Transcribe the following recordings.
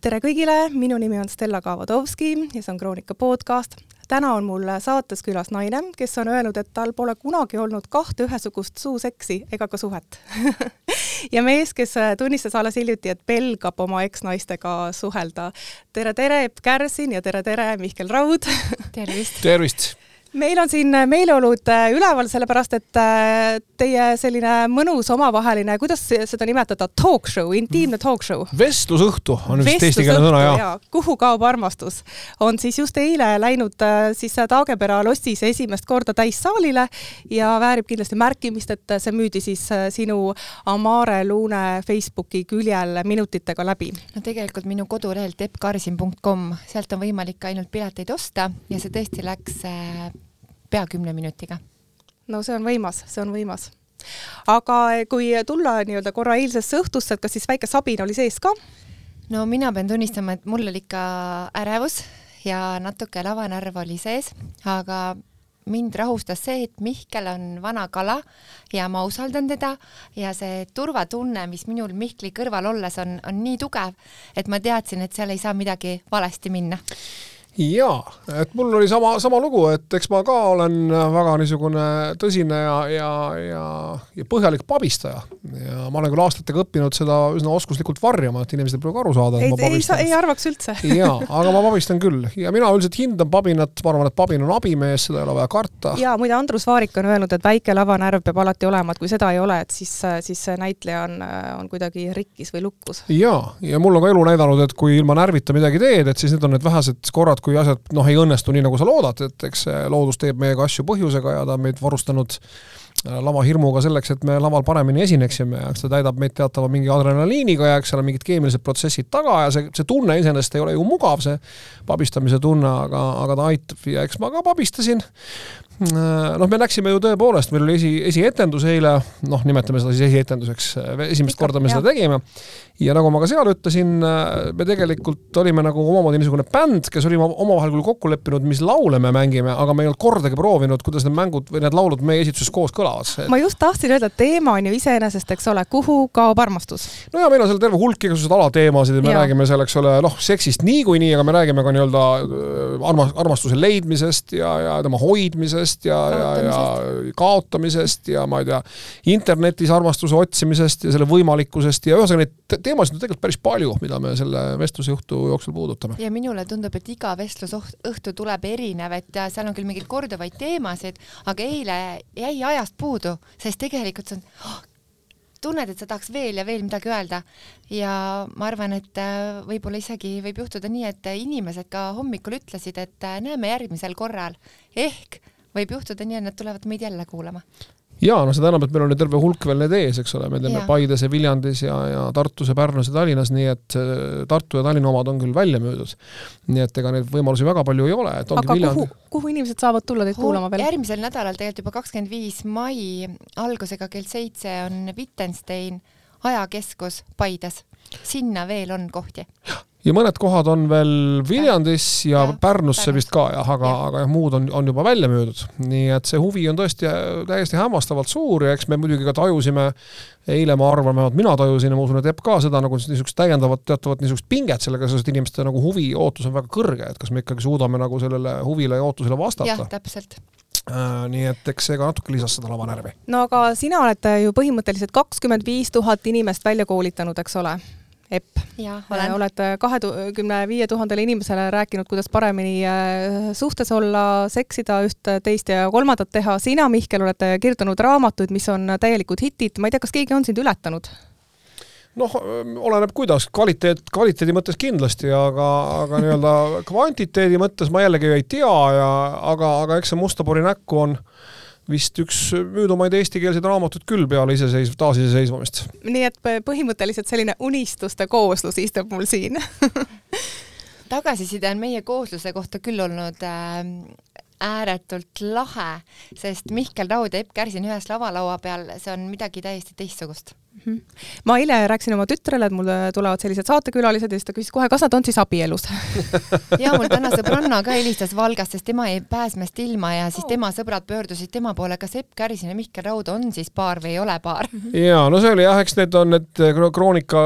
tere kõigile, minu nimi on Stella Kavodovski ja see on Kroonika podcast. täna on mul saates külas naine, kes on öelnud, et tal pole kunagi olnud kahte ühesugust suuseksi ega ka suhet ja mees, kes tunnistas alles hiljuti, et pelgab oma eksnaistega suhelda. tere, tere, Epp Kärsin ja tere, tere, Mihkel Raud tervist! tervist! Meil on siin meeleolud äh, üleval, sellepärast et äh, teie selline mõnus omavaheline, kuidas seda nimetada, talk show, intiimne talk show? vestlusõhtu on vist eestikeelne sõna, jah. kuhu kaob armastus, on siis just eile läinud äh, siis Taagepera lossis esimest korda täissaalile ja väärib kindlasti märkimist, et see müüdi siis sinu Amare Luune Facebooki küljel minutitega läbi. no tegelikult minu kodulehelt eppkarsin.com, sealt on võimalik ainult pileteid osta ja see tõesti läks pea kümne minutiga. no see on võimas, see on võimas. aga kui tulla nii-öelda korra eilsesse õhtusse, et kas siis väike sabin oli sees ka? no mina pean tunnistama, et mul oli ikka ärevus ja natuke lavanärv oli sees, aga mind rahustas see, et Mihkel on vana kala ja ma usaldan teda ja see turvatunne, mis minul Mihkli kõrval olles on, on nii tugev, et ma teadsin, et seal ei saa midagi valesti minna jaa, et mul oli sama, sama lugu, et eks ma ka olen väga niisugune tõsine ja, ja, ja, ja põhjalik pabistaja. ja ma olen küll aastatega õppinud seda üsna oskuslikult varjama, et inimesed ei pruugi aru saada. ei, ei, ei arvaks üldse jaa, aga ma pabistan küll ja mina üldiselt hindan pabinat, ma arvan, et pabin on abimees, seda ei ole vaja karta. jaa, muide Andrus Vaarik on öelnud, et väike lavanärv peab alati olema, et kui seda ei ole, et siis, siis näitleja on, on kuidagi rikkis või lukkus. jaa, ja mul on ka elu näidanud, et kui ilma närvita midagi teed, et siis need on need vähesed korrad, kui asjad noh, ei õnnestu nii, nagu sa loodad, et eks loodus teeb meiega asju põhjusega ja ta on meid varustanud lavahirmuga selleks, et me laval paremini esineksime ja eks ta täidab meid teatava mingi adrenaliiniga ja eks seal on mingid keemilised protsessid taga ja see, see tunne iseenesest ei ole ju mugav, see pabistamise tunne, aga, aga ta aitab ja eks ma ka pabistasin. Äh, noh, me läksime ju tõepoolest, meil oli esi, esietendus eile, noh, nimetame seda siis esietenduseks, esimest korda me seda tegime. ja nagu ma ka seal ütlesin, äh, me tegelikult olime nagu omamoodi niisugune bänd, kes olime omavahel küll kokku leppinud, mis laule me mängime, aga me ei olnud kordagi proovinud, kuidas need mängud või need laulud meie esituses koos kõlavad. Ma just tahtsin öelda, et teema on ju iseenesest, eks ole, kuhu kaob armastus? no ja meil on seal terve hulk igasuguseid alateemasid ja me ja. räägime seal, eks ole, noh, seksist niikuinii, aga me räägime ka nii-öelda äh, arma-, armastuse leidmisest ja, ja tema hoidmisest ja, ja, ja kaotamisest ja ma ei tea, internetis armastuse otsimisest ja selle võimalikkusest ja ühesõnaga neid teemasid on tegelikult päris palju, mida me selle vestlusõhtu jooksul puudutame. ja minule tundub, et iga vestlusõhtu tuleb erinev, et seal on küll mingeid korduvaid teemasid, aga eile jäi ajast puudu, sest tegelikult see on oh, tunned, et sa tahaks veel ja veel midagi öelda. Ja ma arvan, et äh, võib-olla isegi võib juhtuda nii, et inimesed ka hommikul ütlesid, et äh, näeme järgmisel korral. Ehk võib juhtuda nii, et nad tulevad meid jälle kuulama jaa, no seda enam, et meil on ju terve hulk veel need ees, eks ole, me teeme Paides ja Viljandis ja, ja Tartus ja Pärnus ja Tallinnas, nii et äh, Tartu ja Tallinna omad on küll välja müüdud. nii et ega neid võimalusi väga palju ei ole, et ongi aga Viljandi. kuhu, kuhu inimesed saavad tulla teid kuulama veel? järgmisel nädalal, tegelikult juba kakskümmend viis mai algusega kell seitse on Wittgenstein ajakeskus Paides. sinna veel on kohti ja mõned kohad on veel Viljandis ja, ja Pärnusse Pärnus. vist ka jah, aga, aga jah, muud on, on juba välja müüdud. nii et see huvi on tõesti äh, täiesti hämmastavalt suur ja eks me muidugi ka tajusime, eile ma arvan, vähemalt mina tajusin ja ma usun, et Epp ka seda nagu niisugust täiendavat teatavat niisugust pinget sellega seoses, et inimeste nagu huvi, ootus on väga kõrge, et kas me ikkagi suudame nagu sellele huvile ja ootusele vastata. jah, täpselt Uh, nii et eks see ka natuke lisas seda lavanärvi. no aga sina oled ju põhimõtteliselt kakskümmend viis tuhat inimest välja koolitanud, eks ole? Epp. oled kahekümne viie tuhandele inimesele rääkinud, kuidas paremini äh, suhtes olla, seksida üht, teist ja kolmandat teha. sina, Mihkel, oled kirjutanud raamatuid, mis on täielikud hitid. ma ei tea, kas keegi on sind ületanud? noh, oleneb kuidas, kvaliteet, kvaliteedi mõttes kindlasti, aga, aga nii-öelda kvantiteedi mõttes ma jällegi ei tea ja aga, aga eks see Mustapori näkku on äh, vist üks müüdumaid eestikeelseid raamatuid küll peale iseseisv, taasiseseisvumist. nii et põhimõtteliselt selline unistuste kooslus istub mul siin tagasiside on meie koosluse kohta küll olnud äh, ääretult lahe, sest Mihkel Raud ja Epp Kärsin ühes lavalaua peal, see on midagi täiesti teistsugust. Ma eile rääkisin oma tütrele, et mul tulevad sellised saatekülalised ja siis ta küsis kohe, kas nad on siis abielus ja mul täna sõbranna ka helistas Valgast, sest tema jäi pääsmest ilma ja siis tema sõbrad pöördusid tema poole, kas Epp Kärisin ja Mihkel Raud on siis paar või ei ole paar. Mhm. ja no see oli jah, eks need on need kroonika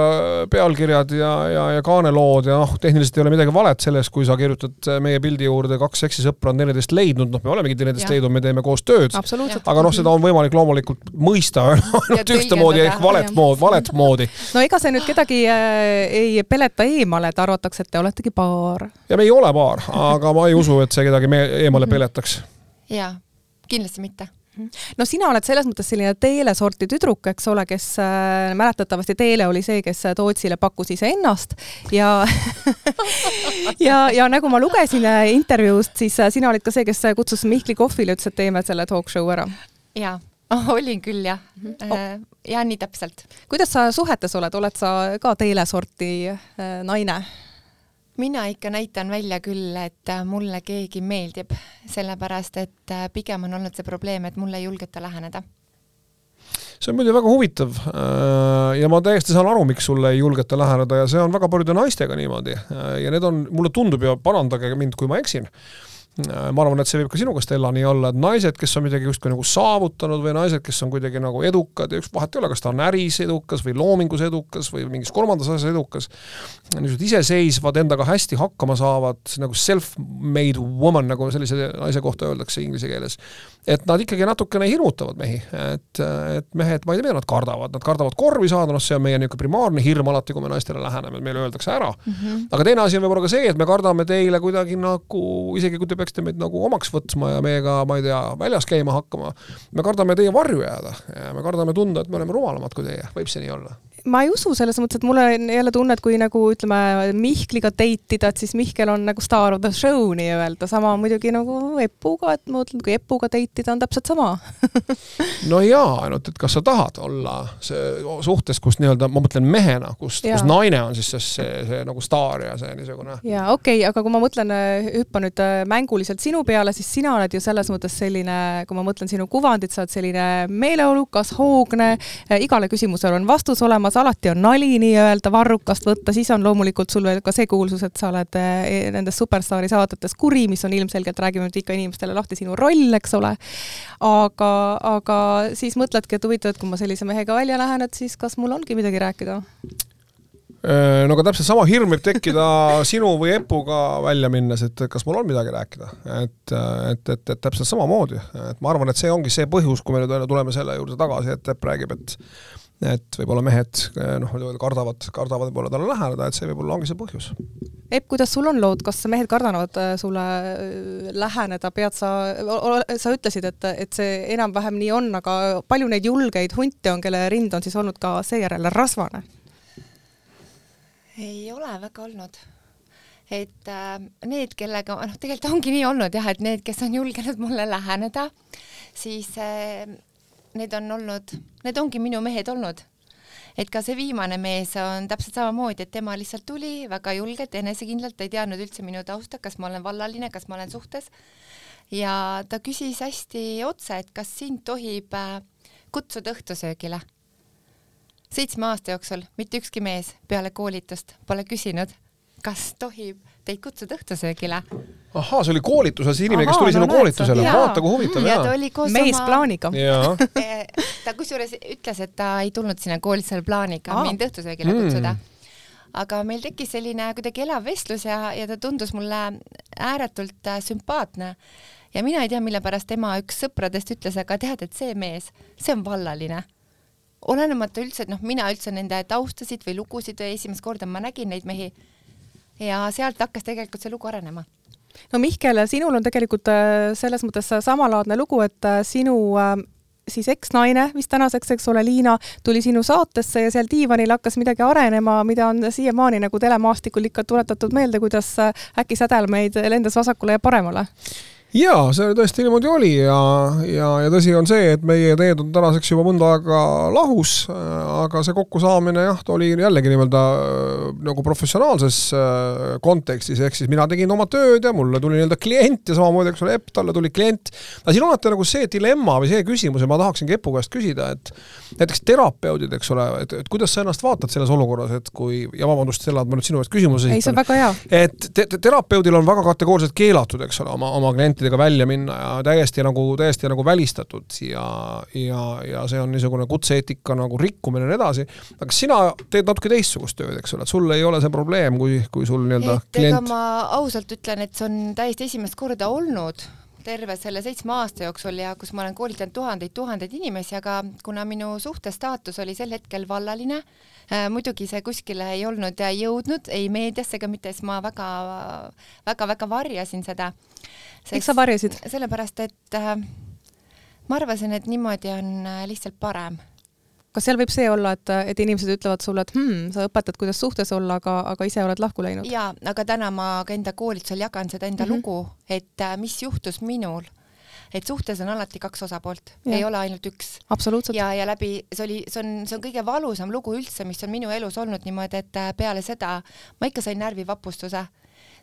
pealkirjad ja, ja, ja kaanelood ja noh, tehniliselt ei ole midagi valet selles, kui sa kirjutad meie pildi juurde kaks seksisõpra on teineteist leidnud, noh, me olemegi teineteist leidnud, me teeme koos tööd. aga noh, seda on võimalik loomulikult mõista ainult ühtemoodi ehk valet valet mood, valet moodi. no ega see nüüd kedagi äh, ei peleta eemale, et arvatakse, et te oletegi paar. ja me ei ole paar, aga ma ei usu, et see kedagi eemale peletaks. jaa, kindlasti mitte no sina oled selles mõttes selline Teele sorti tüdruk, eks ole, kes äh, mäletatavasti Teele oli see, kes Tootsile pakkus iseennast ja ja, ja nagu ma lugesin äh, intervjuust, siis äh, sina olid ka see, kes kutsus Mihkli kohvile, ütles, et teeme selle talk show ära. jaa. olin küll jah oh., ja nii täpselt. kuidas sa suhetes oled, oled sa ka teile sorti äh, naine? mina ikka näitan välja küll, et äh, mulle keegi meeldib, sellepärast et pigem on olnud see probleem, et mulle ei julgeta läheneda see on muidu väga huvitav ja ma täiesti saan aru, miks sulle ei julgeta läheneda ja see on väga paljude naistega niimoodi ja need on, mulle tundub ja parandage mind, kui ma eksin Äh, ma arvan, et see võib ka sinuga, Stella, nii olla, et naised, kes on midagi justkui nagu saavutanud või naised, kes on kuidagi nagu edukad ja üks vahet ei ole, kas ta on äris edukas või loomingus edukas või mingis kolmandas asjas edukas, niisugused iseseisvad, endaga hästi hakkama saavad, nagu self-made woman, nagu sellise naise kohta öeldakse inglise keeles, et nad ikkagi natukene hirmutavad mehi, et, et mehed, ma ei tea, mida nad kardavad, nad kardavad korvi saada, noh, see on meie niisugune primaarne hirm alati, kui me naistele läheneme, meile öeldakse ära mm. -hmm. aga teine asi on võib-olla ka see, et me kardame teile kuidagi nagu, isegi kui te peaksite meid nagu omaks võtma ja meiega, ma ei tea, väljas käima hakkama. me kardame teie varju jääda ja me kardame tunda, et me oleme rumalamad kui teie, võib see nii olla? Ma ei usu selles mõttes, et mul on jälle tunne, et kui nagu ütleme Mihkliga date ida, et siis Mihkel on nagu star of the show nii-öelda, sama muidugi nagu Epuga, et ma mõtlen, kui Epuga date ida on täpselt sama no jaa, ainult et kas sa tahad olla see suhtes, kus nii-öelda, ma mõtlen mehena, kus, kus naine on siis see, see, see nagu staar ja see niisugune. jaa, okei okay,, aga kui ma mõtlen, hüppan nüüd äh, mänguliselt sinu peale, siis sina oled ju selles mõttes selline, kui ma mõtlen sinu kuvandit, sa oled selline meeleolukas, hoogne, äh, igale küsimusele on vastus olemas, samas alati on nali nii-öelda varrukast võtta, siis on loomulikult sul veel ka see kuulsus, et sa oled eh, nendes superstaari saadetes kuri, mis on ilmselgelt, räägime nüüd ikka inimestele lahti sinu roll, eks ole. aga, aga siis mõtledki, et huvitav, et kui ma sellise mehega välja lähen, et siis kas mul ongi midagi rääkida? Äh, no aga täpselt sama hirm võib tekkida sinu või Epuga välja minnes, et kas mul on midagi rääkida, et, et, et, et täpselt samamoodi, et ma arvan, et see ongi see põhjus, kui me nüüd tuleme selle juurde tagasi, et Epp räägib, et et võib-olla mehed noh, kardavad, kardavad võib-olla talle läheneda, et see võib-olla ongi see põhjus. Epp, kuidas sul on lood, kas mehed kardavad äh, sulle äh, läheneda, pead sa, sa ütlesid, et, et see enam-vähem nii on, aga palju neid julgeid hunte on, kelle rind on siis olnud ka seejärel rasvane? ei ole väga olnud et äh, need, kellega, noh, tegelikult ongi nii olnud jah, et need, kes on julgenud mulle läheneda, siis äh, need on olnud, need ongi minu mehed olnud. et ka see viimane mees on täpselt samamoodi, et tema lihtsalt tuli väga julgelt, enesekindlalt, ta ei teadnud üldse minu tausta, kas ma olen vallaline, kas ma olen suhtes. ja ta küsis hästi otse, et kas sind tohib äh, kutsuda õhtusöögile. seitsme aasta jooksul mitte ükski mees peale koolitust pole küsinud, kas tohib teid kutsuda õhtusöögile. ahhaa, see oli koolituses inimene, kes tuli no, sinu koolitusele, vaata kui huvitav. ja ta oli koos mees oma... plaaniga. Eh, ta kusjuures ütles, et ta ei tulnud sinna koolitusele plaaniga Aa. mind õhtusöögile mm. kutsuda aga meil tekkis selline kuidagi elav vestlus ja, ja ta tundus mulle ääretult äh, sümpaatne. ja mina ei tea, mille pärast tema üks sõpradest ütles, aga tead, et see mees, see on vallaline olenemata üldse, et noh, mina üldse nende taustasid või lugusid või esimest korda ma nägin neid mehi ja sealt hakkas tegelikult see lugu arenema. No Mihkel, sinul on tegelikult äh, selles mõttes samalaadne lugu, et äh, sinu äh, siis eksnaine, vist tänaseks, eks ole, Liina, tuli sinu saatesse ja seal diivanil hakkas midagi arenema, mida on siiamaani nagu telemaastikul ikka tuletatud meelde, kuidas äkki sädelmeid lendas vasakule ja paremale jaa, see tõesti niimoodi oli ja, ja, ja tõsi on see, et meie teed on tänaseks juba mõnda aega lahus, aga see kokkusaamine jah, ta oli jällegi nii-öelda äh, nagu professionaalses äh, kontekstis, ehk siis mina tegin oma tööd ja mulle tuli nii-öelda klient ja samamoodi, eks ole, Epp, talle tuli klient. aga siin on alati nagu see dilemma või see küsimus ja ma tahaksin Kepu käest küsida, et näiteks terapeudid, eks ole, et, et kuidas sa ennast vaatad selles olukorras, et kui, ja vabandust, Stella, et ma nüüd sinu käest küsimuse esitan. ei, see on väga hea. et te, te, terapeudil on väga kategooriliselt keelatud, eks ole, oma, oma klientidega klientidega välja minna ja täiesti nagu, täiesti nagu välistatud ja, ja, ja see on niisugune kutse-eetika nagu rikkumine ja nii edasi. aga sina teed natuke teistsugust tööd, eks ole, et sul ei ole see probleem, kui, kui sul nii-öelda klient. ma ausalt ütlen, et see on täiesti esimest korda olnud terve selle seitsme aasta jooksul ja kus ma olen koolitanud tuhandeid-tuhandeid inimesi, aga kuna minu suhtestaatus oli sel hetkel vallaline äh,, muidugi see kuskile ei olnud jõudnud, ei meediasse ega mitte, siis ma väga-väga-väga varjasin seda miks sa varjasid? sellepärast, et äh, ma arvasin, et niimoodi on äh, lihtsalt parem. Kas seal võib see olla, et, et inimesed ütlevad sulle, et hmm, sa õpetad, kuidas suhtes olla, aga, aga ise oled lahku läinud? jaa, aga täna ma ka enda koolitusel jagan seda enda mm -hmm. lugu, et äh, mis juhtus minul et suhtes on alati kaks osapoolt, ei ole ainult üks. ja, ja läbi, see oli, see on, see on kõige valusam lugu üldse, mis on minu elus olnud niimoodi, et äh, peale seda ma ikka sain närvivapustuse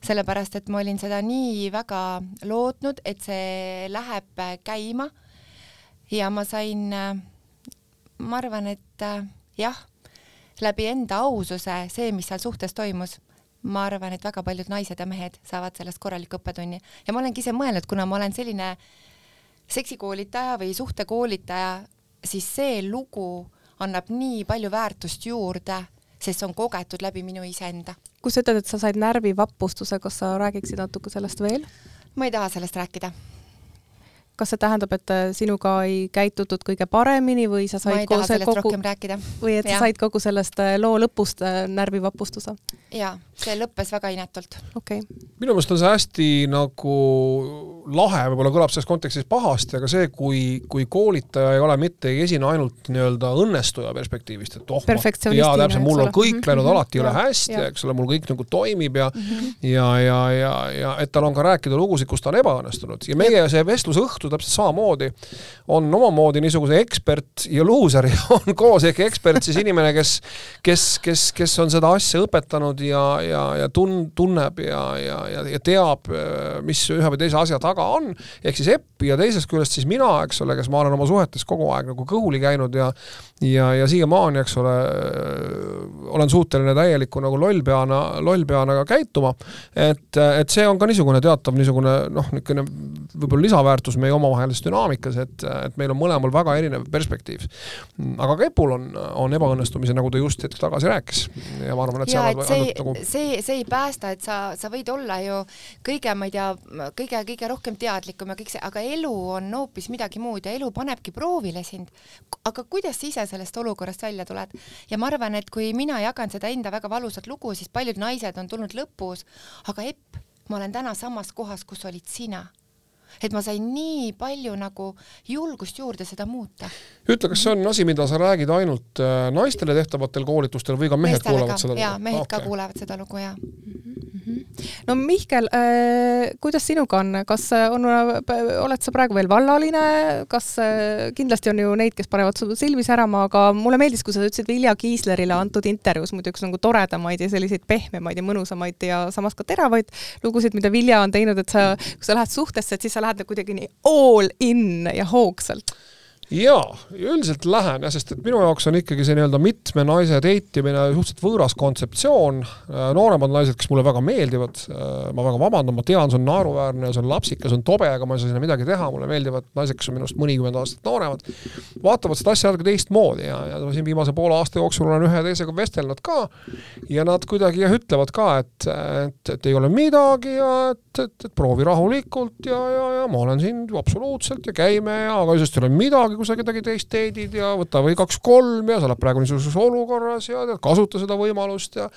sellepärast et ma olin seda nii väga lootnud, et see läheb käima. ja ma sain, ma arvan, et jah, läbi enda aususe, see, mis seal suhtes toimus, ma arvan, et väga paljud naised ja mehed saavad sellest korraliku õppetunni ja ma olengi ise mõelnud, kuna ma olen selline seksikoolitaja või suhtekoolitaja, siis see lugu annab nii palju väärtust juurde sest see on kogetud läbi minu iseenda. kui sa ütled, et sa said närvivapustuse, kas sa räägiksid natuke sellest veel? ma ei taha sellest rääkida kas see tähendab, et äh, sinuga ei käitutud kõige paremini või sa said kogu see kogu või et ja. sa said kogu sellest äh, loo lõpust äh, närvivapustuse? jaa, see lõppes väga inetult. okei okay.. minu meelest on see hästi nagu lahe, võib-olla kõlab selles kontekstis pahasti, aga see, kui, kui koolitaja ei ole mitte, ei esine ainult nii-öelda õnnestuja perspektiivist, et oh, jaa, täpselt, mul on kõik läinud mm -hmm. alati üle hästi, eks ole, mul kõik nagu toimib ja mm -hmm. ja, ja, ja, ja et tal on ka rääkida lugusid, kus ta on ebaõnnestunud ja meie see vestlusõhtu täpselt samamoodi on omamoodi niisuguse ekspert ja luuser ja on koos ehk ekspert siis inimene, kes, kes, kes, kes on seda asja õpetanud ja, ja, ja tun-, tunneb ja, ja, ja, ja teab, mis ühe või teise asja taga on, ehk siis Epp ja teisest küljest siis mina, eks ole, kes ma olen oma suhetes kogu aeg nagu kõhuli käinud ja ja, ja siiamaani, eks ole, olen suuteline täieliku nagu lollpeana, lollpeana ka käituma. et, et see on ka niisugune teatav niisugune noh, niisugune võib-olla lisaväärtus meie omavahelises dünaamikas, et, et meil on mõlemal väga erinev perspektiiv. aga ka Epul on, on ebaõnnestumisi, nagu ta just hetk tagasi rääkis ja ma arvan, et ja, et see, nagu... see, see ei päästa, et sa, sa võid olla ju kõige, ma ei tea, kõige-kõige rohkem teadlikum ja kõik see, aga elu on hoopis midagi muud ja elu panebki proovile sind. aga kuidas sa ise sellest olukorrast välja tuled? ja ma arvan, et kui mina jagan seda enda väga valusat lugu, siis paljud naised on tulnud lõpus, aga Epp, ma olen täna samas kohas, kus olid sina et ma sain nii palju nagu julgust juurde seda muuta. ütle, kas see on asi, mida sa räägid ainult äh, naistele tehtavatel koolitustel või ka mehed Meestele kuulavad ka. seda lugu? jaa, mehed okay. ka kuulevad seda lugu, jaa mm. -hmm. no Mihkel äh,, kuidas sinuga on, kas äh, on, äh, oled sa praegu veel vallaline, kas äh, kindlasti on ju neid, kes panevad su silmi särama, aga mulle meeldis, kui sa ütlesid Vilja Kiislerile antud intervjuus muidu üks nagu toredamaid ja selliseid pehmemaid ja mõnusamaid ja samas ka teravaid lugusid, mida Vilja on teinud, et sa, kui sa lähed suhtesse, et siis sa lähed nagu kuidagi nii all in ja hoogsalt jaa, üldiselt lähen jah, sest et minu jaoks on ikkagi see nii-öelda mitme naise date imine suhteliselt võõras kontseptsioon. Äh, nooremad naised, kes mulle väga meeldivad, äh, ma väga vabandan, ma tean, see on naeruväärne ja see on lapsik ja see on tobe, aga ma ei saa sinna midagi teha, mulle meeldivad naised, kes on minust mõnikümmend aastat nooremad, vaatavad seda asja natuke teistmoodi ja, ja siin viimase poole aasta jooksul olen ühe teisega vestelnud ka ja nad kuidagi jah, ütlevad ka, et, et, et ei ole midagi ja et, et, et proovi rahulikult ja, ja, ja ma olen siin absoluutselt ja käime ja aga sellest ei ole midagi kui sa kedagi teist teedid ja võta või kaks-kolm ja sa oled praegu niisuguses olukorras ja kasuta seda võimalust ja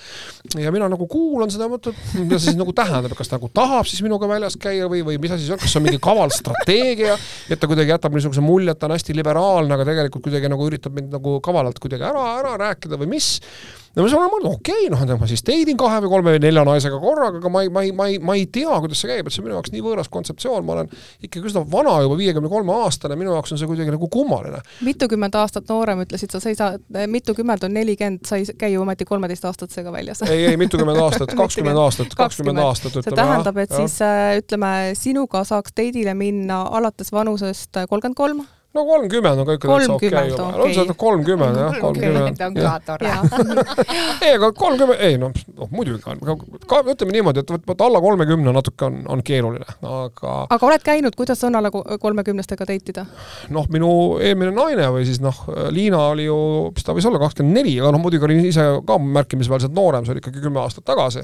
ja mina nagu kuulan seda, mõtlen, mida see siis nagu tähendab, kas ta nagu tahab siis minuga väljas käia või, või mis asi see on, kas see on mingi kaval strateegia, et ta kuidagi jätab niisuguse mulje, et ta on hästi liberaalne, aga tegelikult kuidagi nagu üritab mind nagu kavalalt kuidagi ära, ära rääkida või mis no ma saan aru, okei okay,, noh, ma siis date'in kahe või kolme või nelja naisega korraga, aga ma ei, ma ei, ma ei, ma ei tea, kuidas see käib, et see on minu jaoks nii võõras kontseptsioon, ma olen ikkagi üsna vana juba, viiekümne kolme aastane, minu jaoks on see kuidagi nagu kummaline. mitukümmend aastat noorem, ütlesid sa, sa ei saa, mitukümmend on nelikümmend, sa ei käi ju ometi kolmeteistaastasega väljas ei, ei mitukümmend aastat, kakskümmend aastat, kakskümmend aastat ütleme. see tähendab, et ja. siis ütleme, sinuga saaks date'ile minna alates vanusest kolmkümmend kolm no kolmkümmend on ka ikka täitsa okei okay juba, no see on kolmkümmend jah, kolmkümmend. on ka tore. ei, aga kolmkümmend, ei noh, noh muidugi on, ka ütleme niimoodi, et vot, vot alla kolmekümne natuke on, on keeruline, aga. aga oled käinud, kuidas on alla kolmekümnestega date ida? noh, minu eelmine naine või siis noh, Liina oli ju, mis ta võis olla, kakskümmend neli, aga noh, muidugi olin ise ka märkimisväärselt noorem, see oli ikkagi kümme aastat tagasi.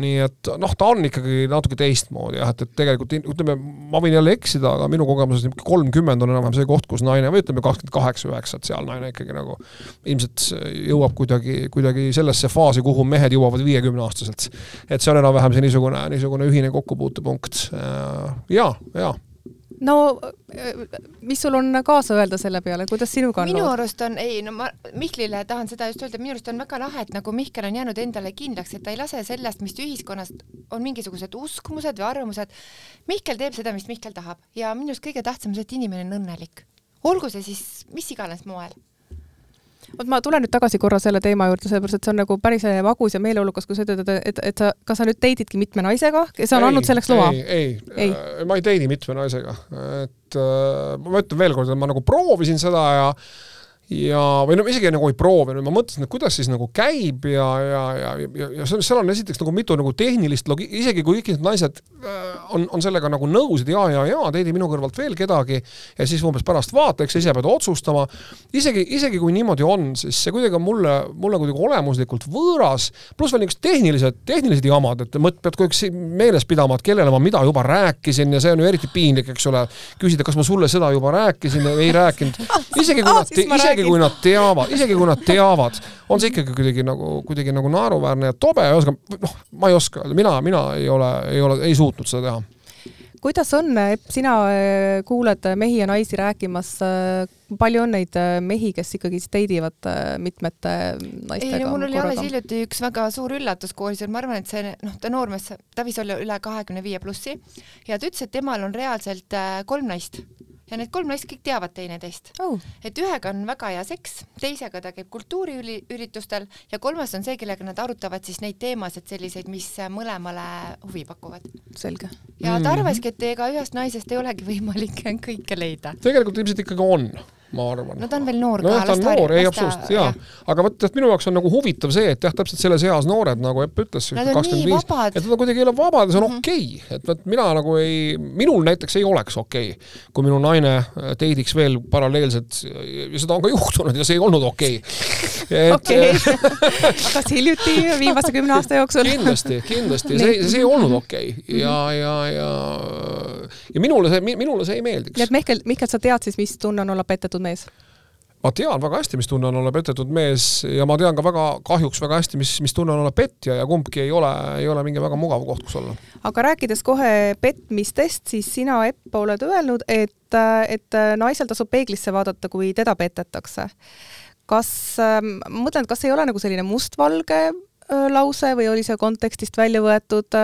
nii et noh, ta on ikkagi natuke teistmoodi jah, et, et tegelikult ütleme, ma võin jälle eksida, aga minu kogemuses niisugune kolmkümmend on enam-vähem see koht, kus naine või ütleme, kakskümmend kaheksa, üheksa, et seal naine ikkagi nagu ilmselt jõuab kuidagi, kuidagi sellesse faasi, kuhu mehed jõuavad viiekümneaastaselt. et see on enam-vähem see niisugune, niisugune ühine kokkupuutepunkt ja, ja no mis sul on kaasa öelda selle peale, kuidas sinuga on? minu arust on, ei no ma Mihklile tahan seda just öelda, minu arust on väga lahe, et nagu Mihkel on jäänud endale kindlaks, et ta ei lase sellest, mis ühiskonnast on mingisugused uskumused või arvamused. Mihkel teeb seda, mis Mihkel tahab ja minu arust kõige tähtsam on see, et inimene on õnnelik. olgu see siis mis iganes moel vot ma tulen nüüd tagasi korra selle teema juurde, sellepärast et see on nagu päris magus ja meeleolukas, kui sa ütled, et, et, et sa, kas sa nüüd date idki mitme naisega, kes on ei, andnud selleks loa? ei, ei, ei., äh, ma ei date'i mitme naisega, et äh, ma ütlen veel kord, et ma nagu proovisin seda ja ja, või no isegi nagu ei proovinud, ma mõtlesin, et kuidas siis nagu käib ja, ja, ja, ja, ja seal on esiteks nagu mitu nagu tehnilist logi-, isegi kui kõik need naised äh, on, on sellega nagu nõus, et jaa, jaa, jaa, teedi minu kõrvalt veel kedagi ja siis umbes pärast vaata, eks sa ise pead otsustama. isegi, isegi kui niimoodi on, siis see kuidagi on mulle, mulle kuidagi olemuslikult võõras, pluss veel niisugused tehnilised, tehnilised jamad, et mõt-, pead aeg meeles pidama, et kellele ma mida juba rääkisin ja see on ju eriti piinlik, eks ole, küsida, kas ma sulle seda juba rääkisin ei rääkinud. isegi kui nad, isegi isegi kui nad teavad, isegi kui nad teavad, on see ikkagi kuidagi nagu, kuidagi nagu naeruväärne ja tobe ja ühesõnaga noh, ma ei oska öelda, mina, mina ei ole, ei ole, ei suutnud seda teha. Kuidas on, sina äh, kuuled mehi ja naisi rääkimas, palju on neid mehi, kes ikkagi date ivad mitmete naistega? ei no mul oli alles hiljuti üks väga suur üllatus koolis, et ma arvan, et see noh, ta noormees, ta võis olla üle kahekümne viie plussi. Ja ta ütles, et temal on reaalselt kolm naist ja need kolm naist kõik teavad teineteist oh.. et ühega on väga hea seks, teisega ta käib kultuuriüritustel ja kolmas on see, kellega nad arutavad siis neid teemasid selliseid, mis mõlemale huvi pakuvad. selge. ja ta arvaski, et ega ühest naisest ei olegi võimalik kõike leida. tegelikult ilmselt ikkagi on ma arvan. no ta on veel noor no, ka. ta noor, ei absoluutselt jaa. aga vot, et minu jaoks on nagu huvitav see, et jah, täpselt selles eas noored, nagu Epp ütles, kakskümmend viis, et nad kuidagi ei ole vabad ja see on mm -hmm. okei okay.. et vot mina nagu ei, minul näiteks ei oleks okei okay,, kui minu naine date'iks veel paralleelselt ja seda on ka juhtunud ja see ei olnud okei okay. Okei, kas hiljuti viimase kümne aasta jooksul? kindlasti, kindlasti, see, see ei olnud okei okay. ja, ja, ja ja minule see, minule see ei meeldiks. nii et Mihkel, Mihkel, sa tead siis, mis tunne on olla petetud mees? ma tean väga hästi, mis tunne on olla petetud mees ja ma tean ka väga kahjuks väga hästi, mis, mis tunne on olla petja ja kumbki ei ole, ei ole mingi väga mugav koht, kus olla. aga rääkides kohe petmistest, siis sina, Epp, oled öelnud, et, et naisel tasub peeglisse vaadata, kui teda petetakse. Kas, ma mõtlen, et kas ei ole nagu selline mustvalge lause või oli see kontekstist välja võetud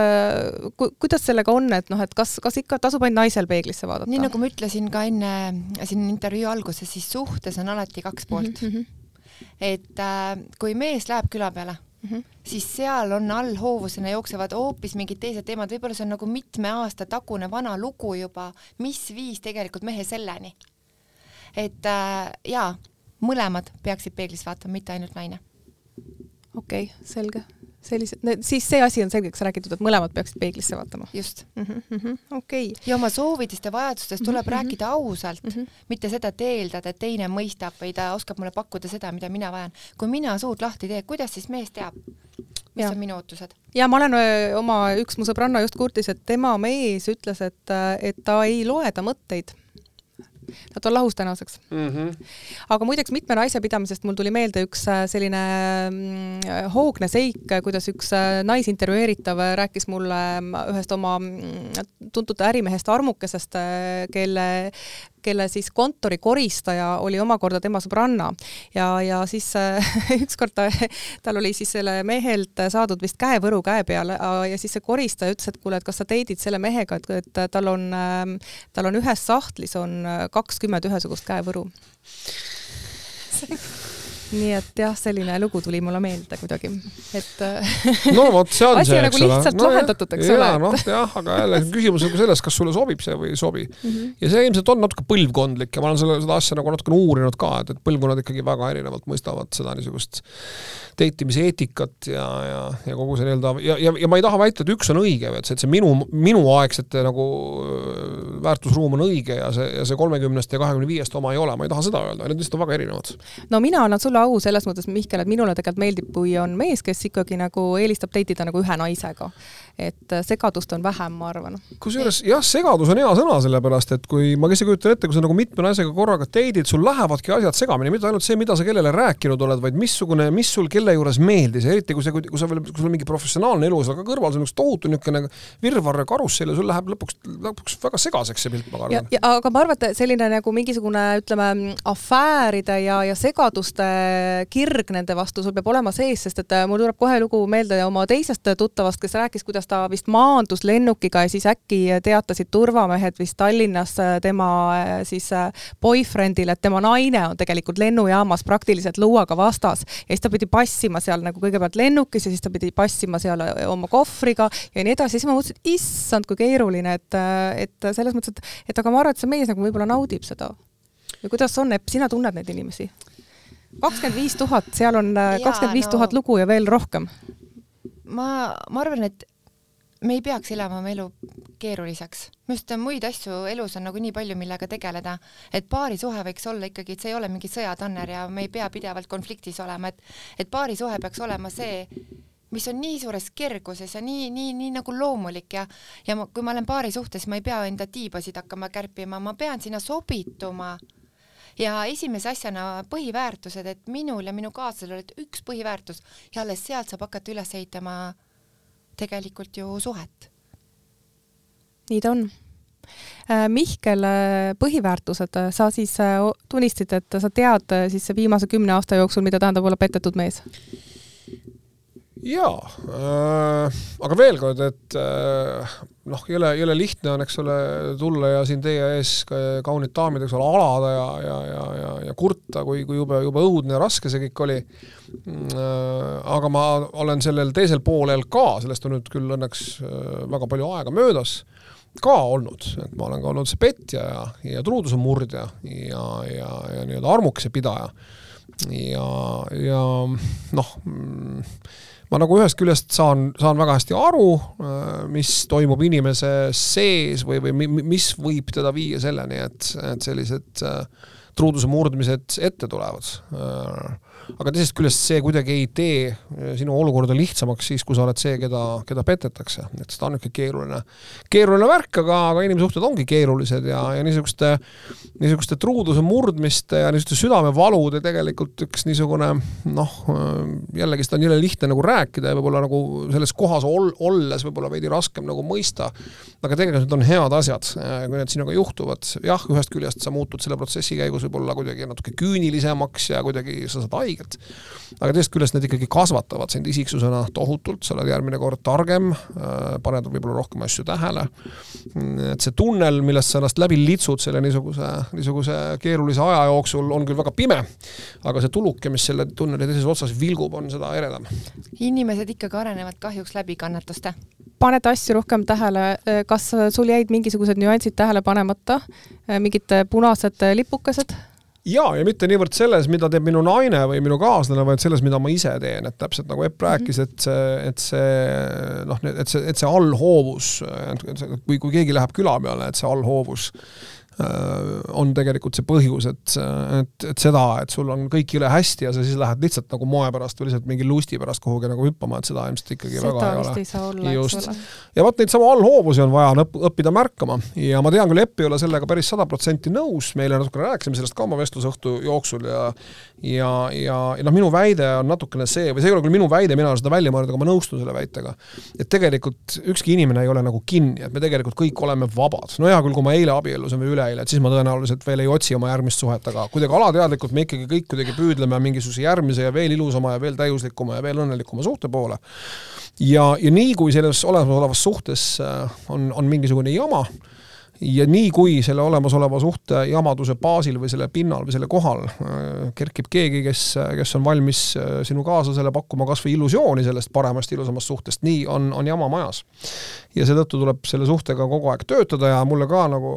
ku,, kuidas sellega on, et noh, et kas, kas ikka tasub ainult naisel peeglisse vaadata? nii nagu ma ütlesin ka enne siin intervjuu alguses, siis suhtes on alati kaks poolt mm. -hmm. et äh, kui mees läheb küla peale mm, -hmm. siis seal on all hoovusena jooksevad hoopis mingid teised teemad, võib-olla see on nagu mitme aasta tagune vana lugu juba, mis viis tegelikult mehe selleni. et äh, jaa, mõlemad peaksid peeglis vaatama, mitte ainult naine okei okay,, selge. sellised, siis see asi on selgeks räägitud, et mõlemad peaksid peeglisse vaatama. just mm -hmm,. Mm -hmm, okei okay.. ja oma soovidest ja vajadustest tuleb mm -hmm. rääkida ausalt mm, -hmm. mitte seda, et eeldada, et teine mõistab või ta oskab mulle pakkuda seda, mida mina vajan. kui mina suud lahti teen, kuidas siis mees teab? mis ja. on minu ootused? ja ma olen öö, oma, üks mu sõbranna just kurtis, et tema mees ütles, et, et ta ei loe ta mõtteid Nad on lahus tänaseks mm. -hmm. aga muideks mitme naise pidamisest mul tuli meelde üks äh, selline mm, hoogne seik, kuidas üks äh, naisintervjueeritav rääkis mulle mm, ühest oma mm, tuntud ärimehest Armukesest, äh, kelle kelle siis kontorikoristaja oli omakorda tema sõbranna. Ja, ja siis äh, ükskord ta, tal oli siis selle mehelt saadud vist käevõru käe peale ja siis see koristaja ütles, et kuule, et kas sa teidid selle mehega, et, et tal on, ähm, tal on ühes sahtlis on kakskümmend ühesugust käevõru nii et jah, selline lugu tuli mulle meelde kuidagi, et no vot, see on asi see, nagu eks ole. lihtsalt no, lahendatud, eks ole. noh, jah, aga jälle küsimus on ka selles, kas sulle sobib see või ei sobi mm. Mhm. ja see ilmselt on natuke põlvkondlik ja ma olen selle, seda asja nagu natukene uurinud ka, et, et põlvkonnad ikkagi väga erinevalt mõistavad seda niisugust date imise eetikat ja, ja, ja kogu see nii-öelda ja, ja, ja ma ei taha väita, et üks on õige, et see, et see minu, minuaegsete nagu väärtusruum on õige ja see, ja see kolmekümnest ja kahekümne viiest oma ei ole, ma ei taha seda öelda, need lihtsalt on väga erinevad. no mina annan sulle au selles mõttes, Mihkel, et minule tegelikult meeldib, kui on mees, kes ikkagi nagu eelistab date ida nagu ühe naisega. Et segadust on vähem, ma arvan. kusjuures jah, segadus on hea sõna, sellepärast et kui ma lihtsalt kujutan ette, kui sa nagu mitme naisega korraga date'id, sul lähevadki asjad segamini, mitte ainult see, mida sa kellele rääkinud oled, vaid missugune, mis sul kelle juures meeldis, eriti kui see, kui sa veel, kui sul on mingi professionaalne elu seal ka kõrval, see on üks tohutu niisugune virvarr ja karussell ja sul läheb lõpuks, lõpuks väga segaseks see pilt, ma arvan. aga ma arvan, et selline nagu mingisugune, ütleme, afääride ja, ja segaduste kirg nende vastu sul peab olema sees, sest et äh, mul tuleb kohe lugu meelde oma teisest tuttavast, kes rääkis, kuidas ta vist maandus lennukiga ja siis äkki teatasid turvamehed vist Tallinnas äh, tema äh, siis boyfriend'ile, et tema naine on tegelikult lennujaamas praktiliselt luuaga vastas ja siis ta pidi passima seal nagu kõigepealt lennukis ja siis ta pidi passima seal oma kohvriga ja nii edasi, siis ma mõtlesin, et issand, kui keeruline, et, et selles mõttes, et, et aga ma arvan, et see mees nagu võib-olla naudib seda. või kuidas on, Epp, sina tunned neid inimesi? kakskümmend viis tuhat, seal on kakskümmend viis tuhat lugu ja veel rohkem. ma, ma arvan, et me ei peaks elama oma elu keeruliseks. minu arust muid asju elus on nagu nii palju, millega tegeleda, et paarisuhe võiks olla ikkagi, et see ei ole mingi sõjatanner ja me ei pea pidevalt konfliktis olema, et et paarisuhe peaks olema see, mis on nii suures kerguses ja nii, nii, nii nagu loomulik ja ja ma, kui ma olen paarisuhtes, ma ei pea enda tiibasid hakkama kärpima, ma pean sinna sobituma. Ja esimese asjana põhiväärtused, et minul ja minu kaaslasel olid üks põhiväärtus ja alles sealt saab hakata üles ehitama tegelikult ju suhet. nii ta on. Äh, Mihkel, äh, põhiväärtused, sa siis äh, tunnistasid, et sa tead siis viimase kümne aasta jooksul, mida tähendab olla petetud mees? Jaa äh,, aga veel kord, et äh, noh, jõle, jõle lihtne on, eks ole, tulla ja siin teie ees kaunid daamid, eks ole, alada ja, ja, ja, ja, ja kurta, kui, kui jube, jube õudne ja raske see kõik oli äh,. aga ma olen sellel teisel poolel ka, sellest on nüüd küll õnneks äh, väga palju aega möödas, ka olnud, et ma olen ka olnud see petja ja, ja truuduse murdja ja, ja, ja nii-öelda armukese pidaja. ja, ja noh ma nagu ühest küljest saan, saan väga hästi aru, äh, mis toimub inimese sees või, või mis võib teda viia selleni, et, et sellised äh, truuduse murdmised ette tulevad. Äh, aga teisest küljest see kuidagi ei tee eh, sinu olukorda lihtsamaks siis, kui sa oled see, keda, keda petetakse, et seda on niisugune keeruline, keeruline värk, aga, aga inimsuhted ongi keerulised ja, ja niisuguste, niisuguste truuduse murdmiste ja niisuguste südamevalude tegelikult üks niisugune noh, jällegi seda on jõle lihtne nagu rääkida ja võib-olla nagu selles kohas ol, olles võib-olla veidi raskem nagu mõista, aga tegelikult need on head asjad, eh, kui need sinuga juhtuvad. jah, ühest küljest sa muutud selle protsessi käigus võib-olla kuidagi natuke küünilisemaks ja kuidagi sa saad haiget, õiget. aga teisest küljest need ikkagi kasvatavad sind isiksusena tohutult, sa oled järgmine kord targem, äh, paned võib-olla rohkem asju tähele. et see tunnel, millest sa ennast läbi litsud selle niisuguse, niisuguse keerulise aja jooksul, on küll väga pime, aga see tuluke, mis selle tunneli teises otsas vilgub, on seda eredam. inimesed ikkagi arenevad kahjuks läbi kannatuste paned asju rohkem tähele, kas sul jäid mingisugused nüansid tähele panemata, mingid punased lipukesed? Jaa, ja mitte niivõrd selles, mida teeb minu naine või minu kaaslane, vaid selles, mida ma ise teen, et täpselt nagu Epp rääkis, et see, et see noh, et see, et see allhoovus, kui, kui keegi läheb küla peale, et see allhoovus on tegelikult see põhjus, et, et, et seda, et sul on kõik jõle hästi ja sa siis lähed lihtsalt nagu moe pärast või lihtsalt mingi lusti pärast kuhugi nagu hüppama, et seda ilmselt ikkagi seda väga ei ole. ei saa olla, eks ole. ja vot neid samu allhoovusi on vaja õpp, õppida märkama ja ma tean küll, Epp ei ole sellega päris sada protsenti nõus, me eile natukene rääkisime sellest ka oma vestlusõhtu jooksul ja ja, ja, ja noh, minu väide on natukene see, või see ei ole küll minu väide, mina olen seda välja mõelnud, aga ma nõustun selle väitega, et tegelikult ükski inimene ei ole nagu kinni, et me tegelikult kõik oleme vabad. no hea küll, kui ma eile abiellusin või üleeile et siis ma tõenäoliselt veel ei otsi oma järgmist suhet, aga kuidagi alateadlikult me ikkagi kõik kuidagi püüdleme mingisuguse järgmise ja veel ilusama ja veel täiuslikuma ja veel õnnelikuma suhte poole. ja, ja nii, kui selles olemasolevas suhtes äh, on, on mingisugune jama, ja nii, kui selle olemasoleva suhte jamaduse baasil või selle pinnal või selle kohal äh, kerkib keegi, kes, kes on valmis äh, sinu kaaslasele pakkuma kas või illusiooni sellest paremast, ilusamast suhtest, nii on, on jama majas. ja seetõttu tuleb selle suhtega kogu aeg töötada ja mulle ka nagu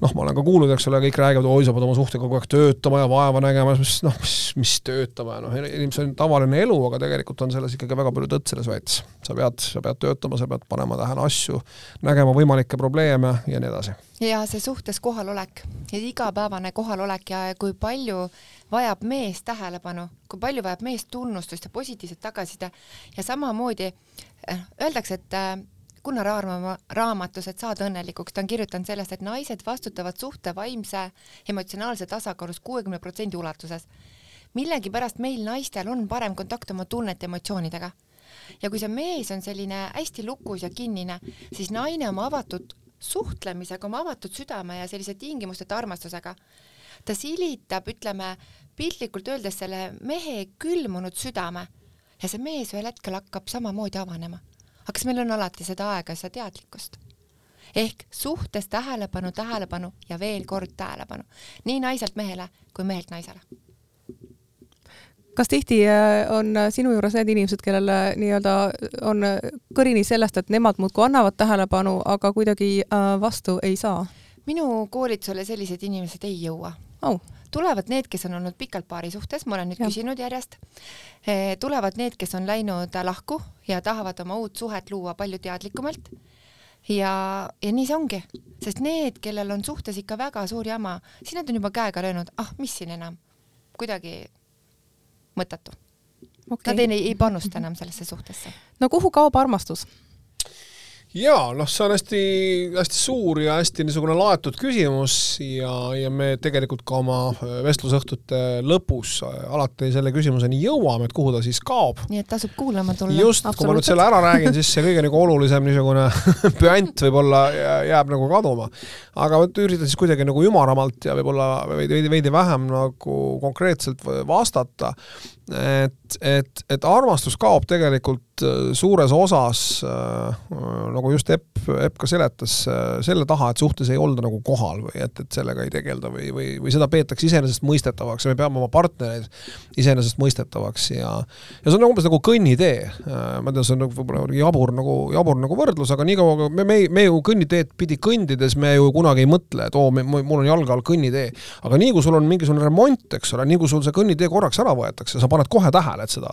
noh, ma olen ka kuulnud, eks ole, kõik räägivad, oi, sa pead oma suhtega kogu aeg töötama ja vaeva nägema, siis noh, mis, mis töötama ja noh, see on tavaline elu, aga tegelikult on selles ikkagi väga palju tõtt selles väites. sa pead, sa pead töötama, sa pead panema tähele asju, nägema võimalikke probleeme ja nii edasi. ja see suhtes kohalolek igapäevane kohalolek ja kui palju vajab mees tähelepanu, kui palju vajab mees tunnustust ja positiivset tagasiside ja samamoodi eh, öeldakse, et eh, Gunnar Aarma raamatus Et saada õnnelikuks, ta on kirjutanud sellest, et naised vastutavad suhte vaimse emotsionaalse tasakaalus kuuekümne protsendi ulatuses. millegipärast meil naistel on parem kontakt oma tunnete, emotsioonidega. ja kui see mees on selline hästi lukus ja kinnine, siis naine oma avatud suhtlemisega, oma avatud südame ja sellise tingimusteta armastusega, ta silitab, ütleme piltlikult öeldes selle mehe külmunud südame ja see mees ühel hetkel hakkab samamoodi avanema aga kas meil on alati seda aega ja seda teadlikkust? ehk suhtes tähelepanu, tähelepanu ja veel kord tähelepanu, nii naiselt mehele kui mehelt naisele. kas tihti äh, on sinu juures need inimesed, kellel äh, nii-öelda on kõrini sellest, et nemad muudkui annavad tähelepanu, aga kuidagi äh, vastu ei saa? minu koolitusele sellised inimesed ei jõua oh tulevad need, kes on olnud pikalt paari suhtes, ma olen nüüd ja. küsinud järjest, eh, tulevad need, kes on läinud lahku ja tahavad oma uut suhet luua palju teadlikumalt ja, ja nii see ongi, sest need, kellel on suhtes ikka väga suur jama, siis nad on juba käega löönud, ah, mis siin enam, kuidagi mõttetu okay.. Nad ei, ei panusta enam sellesse suhtesse. no kuhu kaob armastus? Jaa, noh, see on hästi, hästi suur ja hästi niisugune laetud küsimus ja, ja me tegelikult ka oma äh, vestlusõhtute lõpus äh, alati selle küsimuseni jõuame, et kuhu ta siis kaob. nii et tasub kuulama tulla. just, kui ma nüüd selle ära räägin, siis see kõige nagu olulisem niisugune püant võib-olla jääb nagu kaduma. aga üritan siis kuidagi nagu ümaramalt ja võib-olla veidi, veidi, veidi vähem nagu konkreetselt vastata et, et, et armastus kaob tegelikult äh, suures osas äh, nagu just Epp, Epp ka seletas, äh, selle taha, et suhtes ei olda nagu kohal või et, et sellega ei tegelda või, või, või seda peetakse iseenesestmõistetavaks ja me peame oma partnereid iseenesestmõistetavaks ja ja see on umbes nagu kõnnitee. ma tean, see on nagu võib-olla jabur nagu, jabur nagu võrdlus, aga niikaua kui me, me, me ju kõnniteed pidi kõndides me ju kunagi ei mõtle, et oo, mul on jalge all kõnnitee. aga nii kui sul on mingisugune remont, eks ole, nii kui sul see kõnnitee korraks ära võetakse, sa paned kohe tähele, et seda,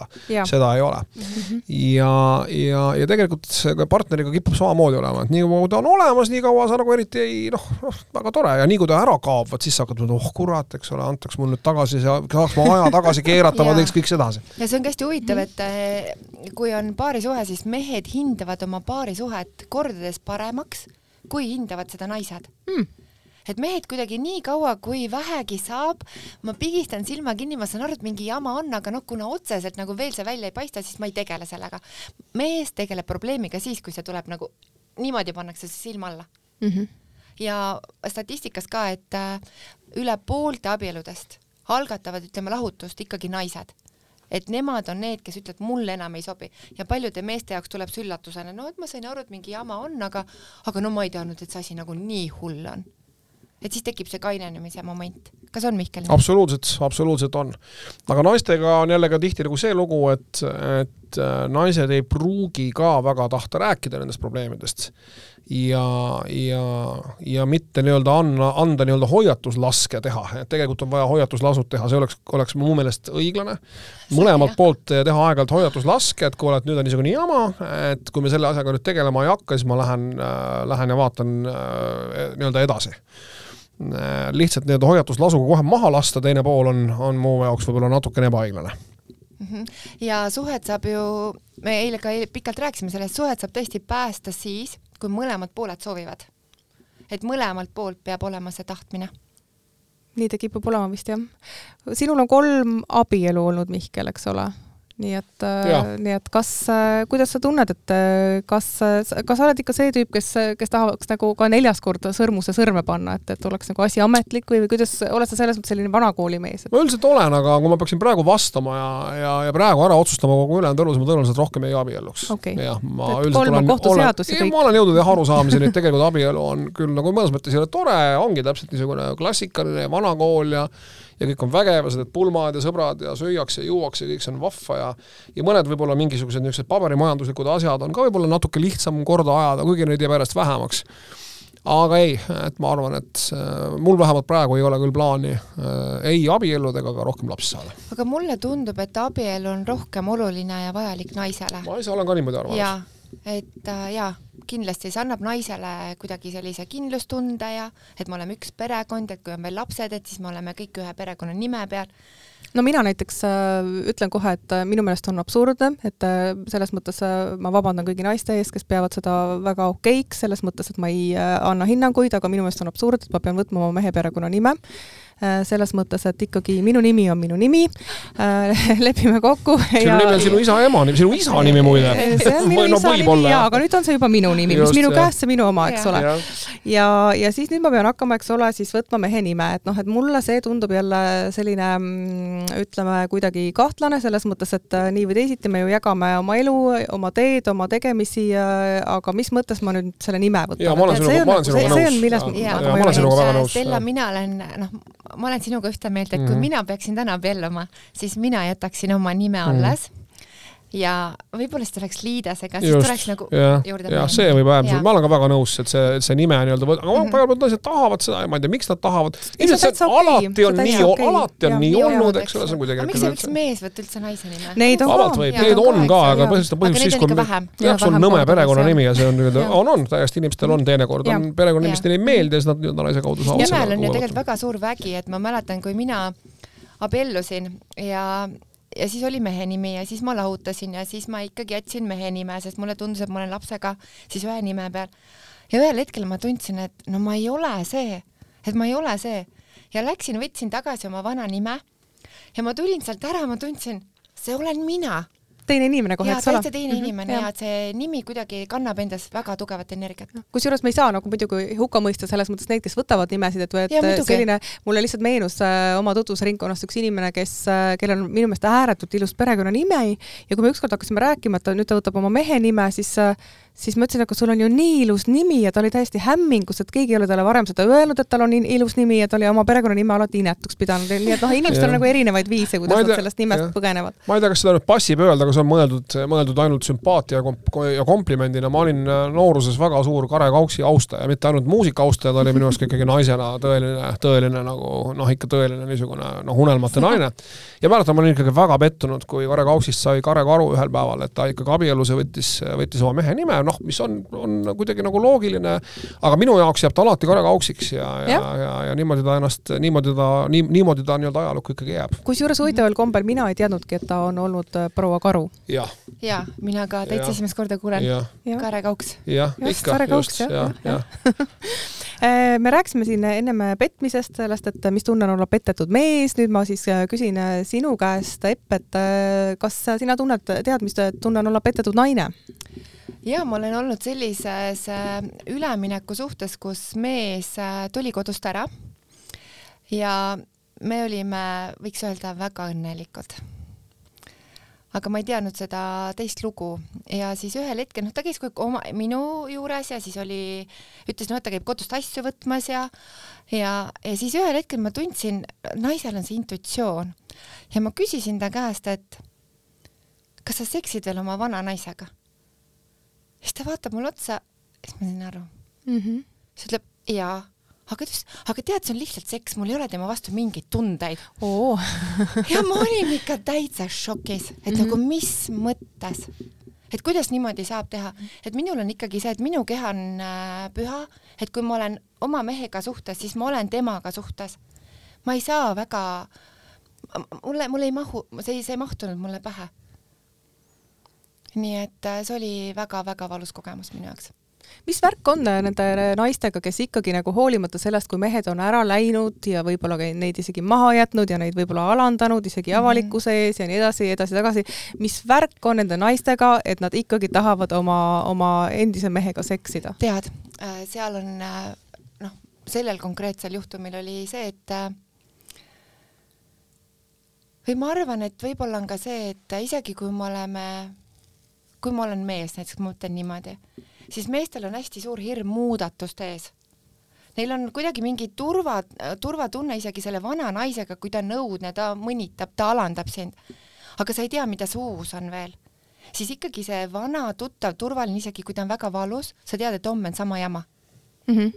seda ei ole mm. -hmm. Ja, ja, ja tegelikult see partneriga kipub samamoodi olema, et nii kaua ta on olemas, nii kaua sa nagu eriti ei noh, noh, väga tore. Ja nii kui ta ära kaob, vot siis sa hakkad oh kurat, eks ole, antaks mul nüüd tagasi, saaks ma aja tagasi keerata ma teeks kõik sedasi. ja see on ka hästi huvitav, et eh, kui on paarisuhe, siis mehed hindavad oma paarisuhet kordades paremaks, kui hindavad seda naised. Mm et mehed kuidagi nii kaua, kui vähegi saab, ma pigistan silma kinni, ma saan aru, et mingi jama on, aga noh, kuna otseselt nagu veel see välja ei paista, siis ma ei tegele sellega. mees tegeleb probleemiga siis, kui see tuleb nagu niimoodi pannakse see silm alla mm. -hmm. ja statistikas ka, et äh, üle poolte abieludest algatavad, ütleme, lahutust ikkagi naised et nemad on need, kes ütlevad, mulle enam ei sobi ja paljude meeste jaoks tuleb see üllatusena, no et ma sain aru, et mingi jama on, aga, aga no ma ei teadnud, et see asi nagu nii hull on et siis tekib see kainenemise moment. kas on, Mihkel? absoluutselt, absoluutselt on. aga naistega on jälle ka tihti nagu see lugu, et, et äh, naised ei pruugi ka väga tahta rääkida nendest probleemidest. ja, ja, ja mitte nii-öelda anna, anda nii-öelda hoiatuslaske teha, et tegelikult on vaja hoiatuslasud teha, see oleks, oleks mu meelest õiglane. mõlemalt poolt teha aeg-ajalt hoiatuslaske, et kuule, et nüüd on niisugune jama, et kui me selle asjaga nüüd tegelema ei hakka, siis ma lähen äh,, lähen ja vaatan äh, nii-öelda edasi Äh, lihtsalt nii-öelda hoiatuslasuga kohe maha lasta, teine pool on, on mu jaoks võib-olla natukene ebaõiglane. -hmm. ja suhet saab ju, me eile ka pikalt rääkisime sellest, suhet saab tõesti päästa siis, kui mõlemad pooled soovivad. et mõlemalt poolt peab olema see tahtmine. nii ta kipub olema vist jah. sinul on kolm abielu olnud, Mihkel, eks ole? Nii et, nii et kas, kuidas sa tunned, et kas, kas sa oled ikka see tüüp, kes, kes tahaks nagu ka neljas kord sõrmuse sõrme panna, et, et oleks nagu asi ametlik või, või kuidas, oled sa selles mõttes selline vanakooli mees et...? ma üldiselt olen, aga kui ma peaksin praegu vastama ja, ja, ja praegu ära otsustama kogu ülejäänud siis ma tõenäoliselt rohkem ei abielluks. Okay.. jah, ma et üldiselt olen, olen, ma olen jõudnud jah arusaamiseni, et tegelikult abielu on küll nagu mõnes mõttes ei ole tore, ongi täpselt niisugune klassikaline vanakool ja ja kõik on vägev ja sa teed pulmad ja sõbrad ja süüakse ja juuakse ja kõik see on vahva ja ja mõned võib-olla mingisugused niisugused paberimajanduslikud asjad on ka võib-olla natuke lihtsam korda ajada, kuigi neid jääb järjest vähemaks aga ei, et ma arvan, et äh, mul vähemalt praegu ei ole küll plaani äh, ei abielluda ega ka rohkem lapsi saada. aga mulle tundub, et abielu on rohkem oluline ja vajalik naisele. ma ise olen ka niimoodi arvamas. jaa, et äh, jaa kindlasti see annab naisele kuidagi sellise kindlustunde ja et me oleme üks perekond, et kui on veel lapsed, et siis me oleme kõik ühe perekonnanime peal. No mina näiteks äh, ütlen kohe, et äh, minu meelest on absurdne, et äh, selles mõttes äh, ma vabandan kõigi naiste ees, kes peavad seda väga okeiks, selles mõttes, et ma ei äh, anna hinnanguid, aga minu meelest on absurd, et ma pean võtma oma mehe perekonnanime Äh, selles mõttes, et ikkagi minu nimi on minu nimi, äh, lepime kokku. sinu nimi on sinu isa ema nimi, sinu isa nimi muide. see on minu isa nimi jaa, aga nüüd on see juba minu nimi, mis minu käest, see minu oma, eks ole. ja, ja siis nüüd ma pean hakkama, eks ole, siis võtma mehe nime, et noh, et mulle see tundub jälle selline mm, ütleme kuidagi kahtlane selles mõttes, et äh, nii või teisiti me ju jagame oma elu, oma teed, oma tegemisi, aga mis mõttes ma nüüd selle nime võtan? jaa, ma olen sinuga, ma olen sinuga nõus. see on, milles ma olen sinuga väga nõus. Stella, mina olen, noh, ma olen sinuga ühte meelt, et kui mm -hmm. mina peaksin täna abielluma, siis mina jätaksin oma nime mhm. alles mm. -hmm ja võib-olla siis tuleks liidesega, siis Just, tuleks nagu ja, juurde jah, see võib äärmiselt, ma olen ka väga nõus, et see, see nime nii-öelda, aga mm -hmm. paljud naised tahavad seda ja ma ei tea, miks nad tahavad. ilmselt see okay. alati on nii okay., alati on ja, nii olnud, eks ole, see on kuidagi. miks ei võiks mees võtta üldse naise nime? Neid on võib, neid on ka, aga põhiliselt on põhjus siis, kui jah, sul on nõme perekonnanimi ja see on nii-öelda, on, on, täiesti inimestel on. Teinekord, on perekonnanimistele ei meeldi ja siis nad nii-öelda naise kaudu saavad. jämel on ju tegelikult väga suur vägi, et ma mäletan, kui mina abiellusin ja ja siis oli mehe nimi ja siis ma lahutasin ja siis ma ikkagi jätsin mehe nime, sest mulle tundus, et ma olen lapsega siis ühe nime peal. ja ühel hetkel ma tundsin, et no ma ei ole see, et ma ei ole see ja läksin, võtsin tagasi oma vana nime ja ma tulin sealt ära, ma tundsin, see olen mina teine inimene kohe, eks ole. täitsa teine mm -hmm. inimene ja. et see nimi kuidagi kannab endas väga tugevat energiat. kusjuures me ei saa nagu muidugi hukka mõista selles mõttes neid, kes võtavad nimesid, et, et ja, selline, mulle lihtsalt meenus äh, oma tutvusringkonnast üks inimene, kes äh,, kellel on minu meelest ääretult ilus perekonnanimi ja kui me ükskord hakkasime rääkima, et ta nüüd ta võtab oma mehe nime, siis äh, siis ma ütlesin, aga sul on ju nii ilus nimi ja ta oli täiesti hämmingus, et keegi ei ole talle varem seda öelnud, et tal on ilus nimi ja ta oli oma perekonnanime alati inetuks pidanud, nii et noh, inimestel on nagu erinevaid viise, kuidas tea, nad sellest nimest ja. põgenevad. ma ei tea, kas seda nüüd passib öelda, aga see on mõeldud, mõeldud ainult sümpaatia ja komplimendina, ma olin äh, nooruses väga suur Kare Kauksi austaja, mitte ainult muusika austaja, ta oli minu arust ikkagi naisena tõeline, tõeline nagu noh, ikka tõeline niisugune noh, unelmate naine. ja mäletan, ma olin ikkagi väga pettunud, kui Kare Kauksist sai Kare Karu ühel päeval, et ta ikkagi abiellus ja võttis, võttis oma mehe nime, noh, mis on, on kuidagi nagu loogiline, aga minu jaoks jääb ta alati Kare Kauksiks ja, ja, ja, ja, ja niimoodi ta ennast, niimoodi ta, nii, niimoodi ta nii-öelda ajalukku ikkagi jääb. kusjuures huvitaval kombel mina ei teadnudki, et ta on olnud äh, proua Karu. jah. ja mina ka täitsa esimest korda kuulen. Kare Kauks. jah, ikka, just, jah, jah äh, me rääkisime siin ennem petmisest, sellest, et mis tunne on olla petetud mees, nüüd ma siis äh, küsin sinu käest, Epp, et kas sina tunned, tead, mis tunne on olla petetud naine? Ja ma olen olnud sellises äh, ülemineku suhtes, kus mees äh, tuli kodust ära ja me olime, võiks öelda, väga õnnelikud. aga ma ei teadnud seda teist lugu. Ja siis ühel hetkel, noh, ta käis kogu aeg oma, minu juures ja siis oli, ütles, noh, et ta käib kodust asju võtmas ja ja, ja siis ühel hetkel ma tundsin, naisel on see intuitsioon. Ja ma küsisin ta käest, et kas sa seksid veel oma vana naisega siis ta vaatab mulle otsa, siis ma sain aru mm. -hmm. siis ütleb jaa, aga ta ütles, aga tead, see on lihtsalt seks, mul ei ole tema vastu mingeid tundeid oh. ja ma olin ikka täitsa šokis, et mm -hmm. nagu mis mõttes, et kuidas niimoodi saab teha, et minul on ikkagi see, et minu keha on äh, püha, et kui ma olen oma mehega suhtes, siis ma olen temaga suhtes. ma ei saa väga, mulle, mulle ei mahu, see, see ei mahtunud mulle pähe nii et äh, see oli väga-väga valus kogemus minu jaoks mis värk on nende naistega, kes ikkagi nagu hoolimata sellest, kui mehed on ära läinud ja võib-olla neid isegi maha jätnud ja neid võib-olla alandanud isegi mhm. avalikkuse ees ja nii edasi, edasi-tagasi, mis värk on nende naistega, et nad ikkagi tahavad oma, oma endise mehega seksida? tead, äh, seal on äh, noh, sellel konkreetsel juhtumil oli see, et äh, või ma arvan, et võib-olla on ka see, et isegi kui me oleme, kui ma olen mees, näiteks ma mõtlen niimoodi siis meestel on hästi suur hirm muudatuste ees. Neil on kuidagi mingi turva, turvatunne isegi selle vana naisega, kui ta on õudne, ta mõnitab, ta alandab sind. aga sa ei tea, mida su uus on veel. siis ikkagi see vana tuttav turvaline, isegi kui ta on väga valus, sa tead, et homme on sama jama mm. -hmm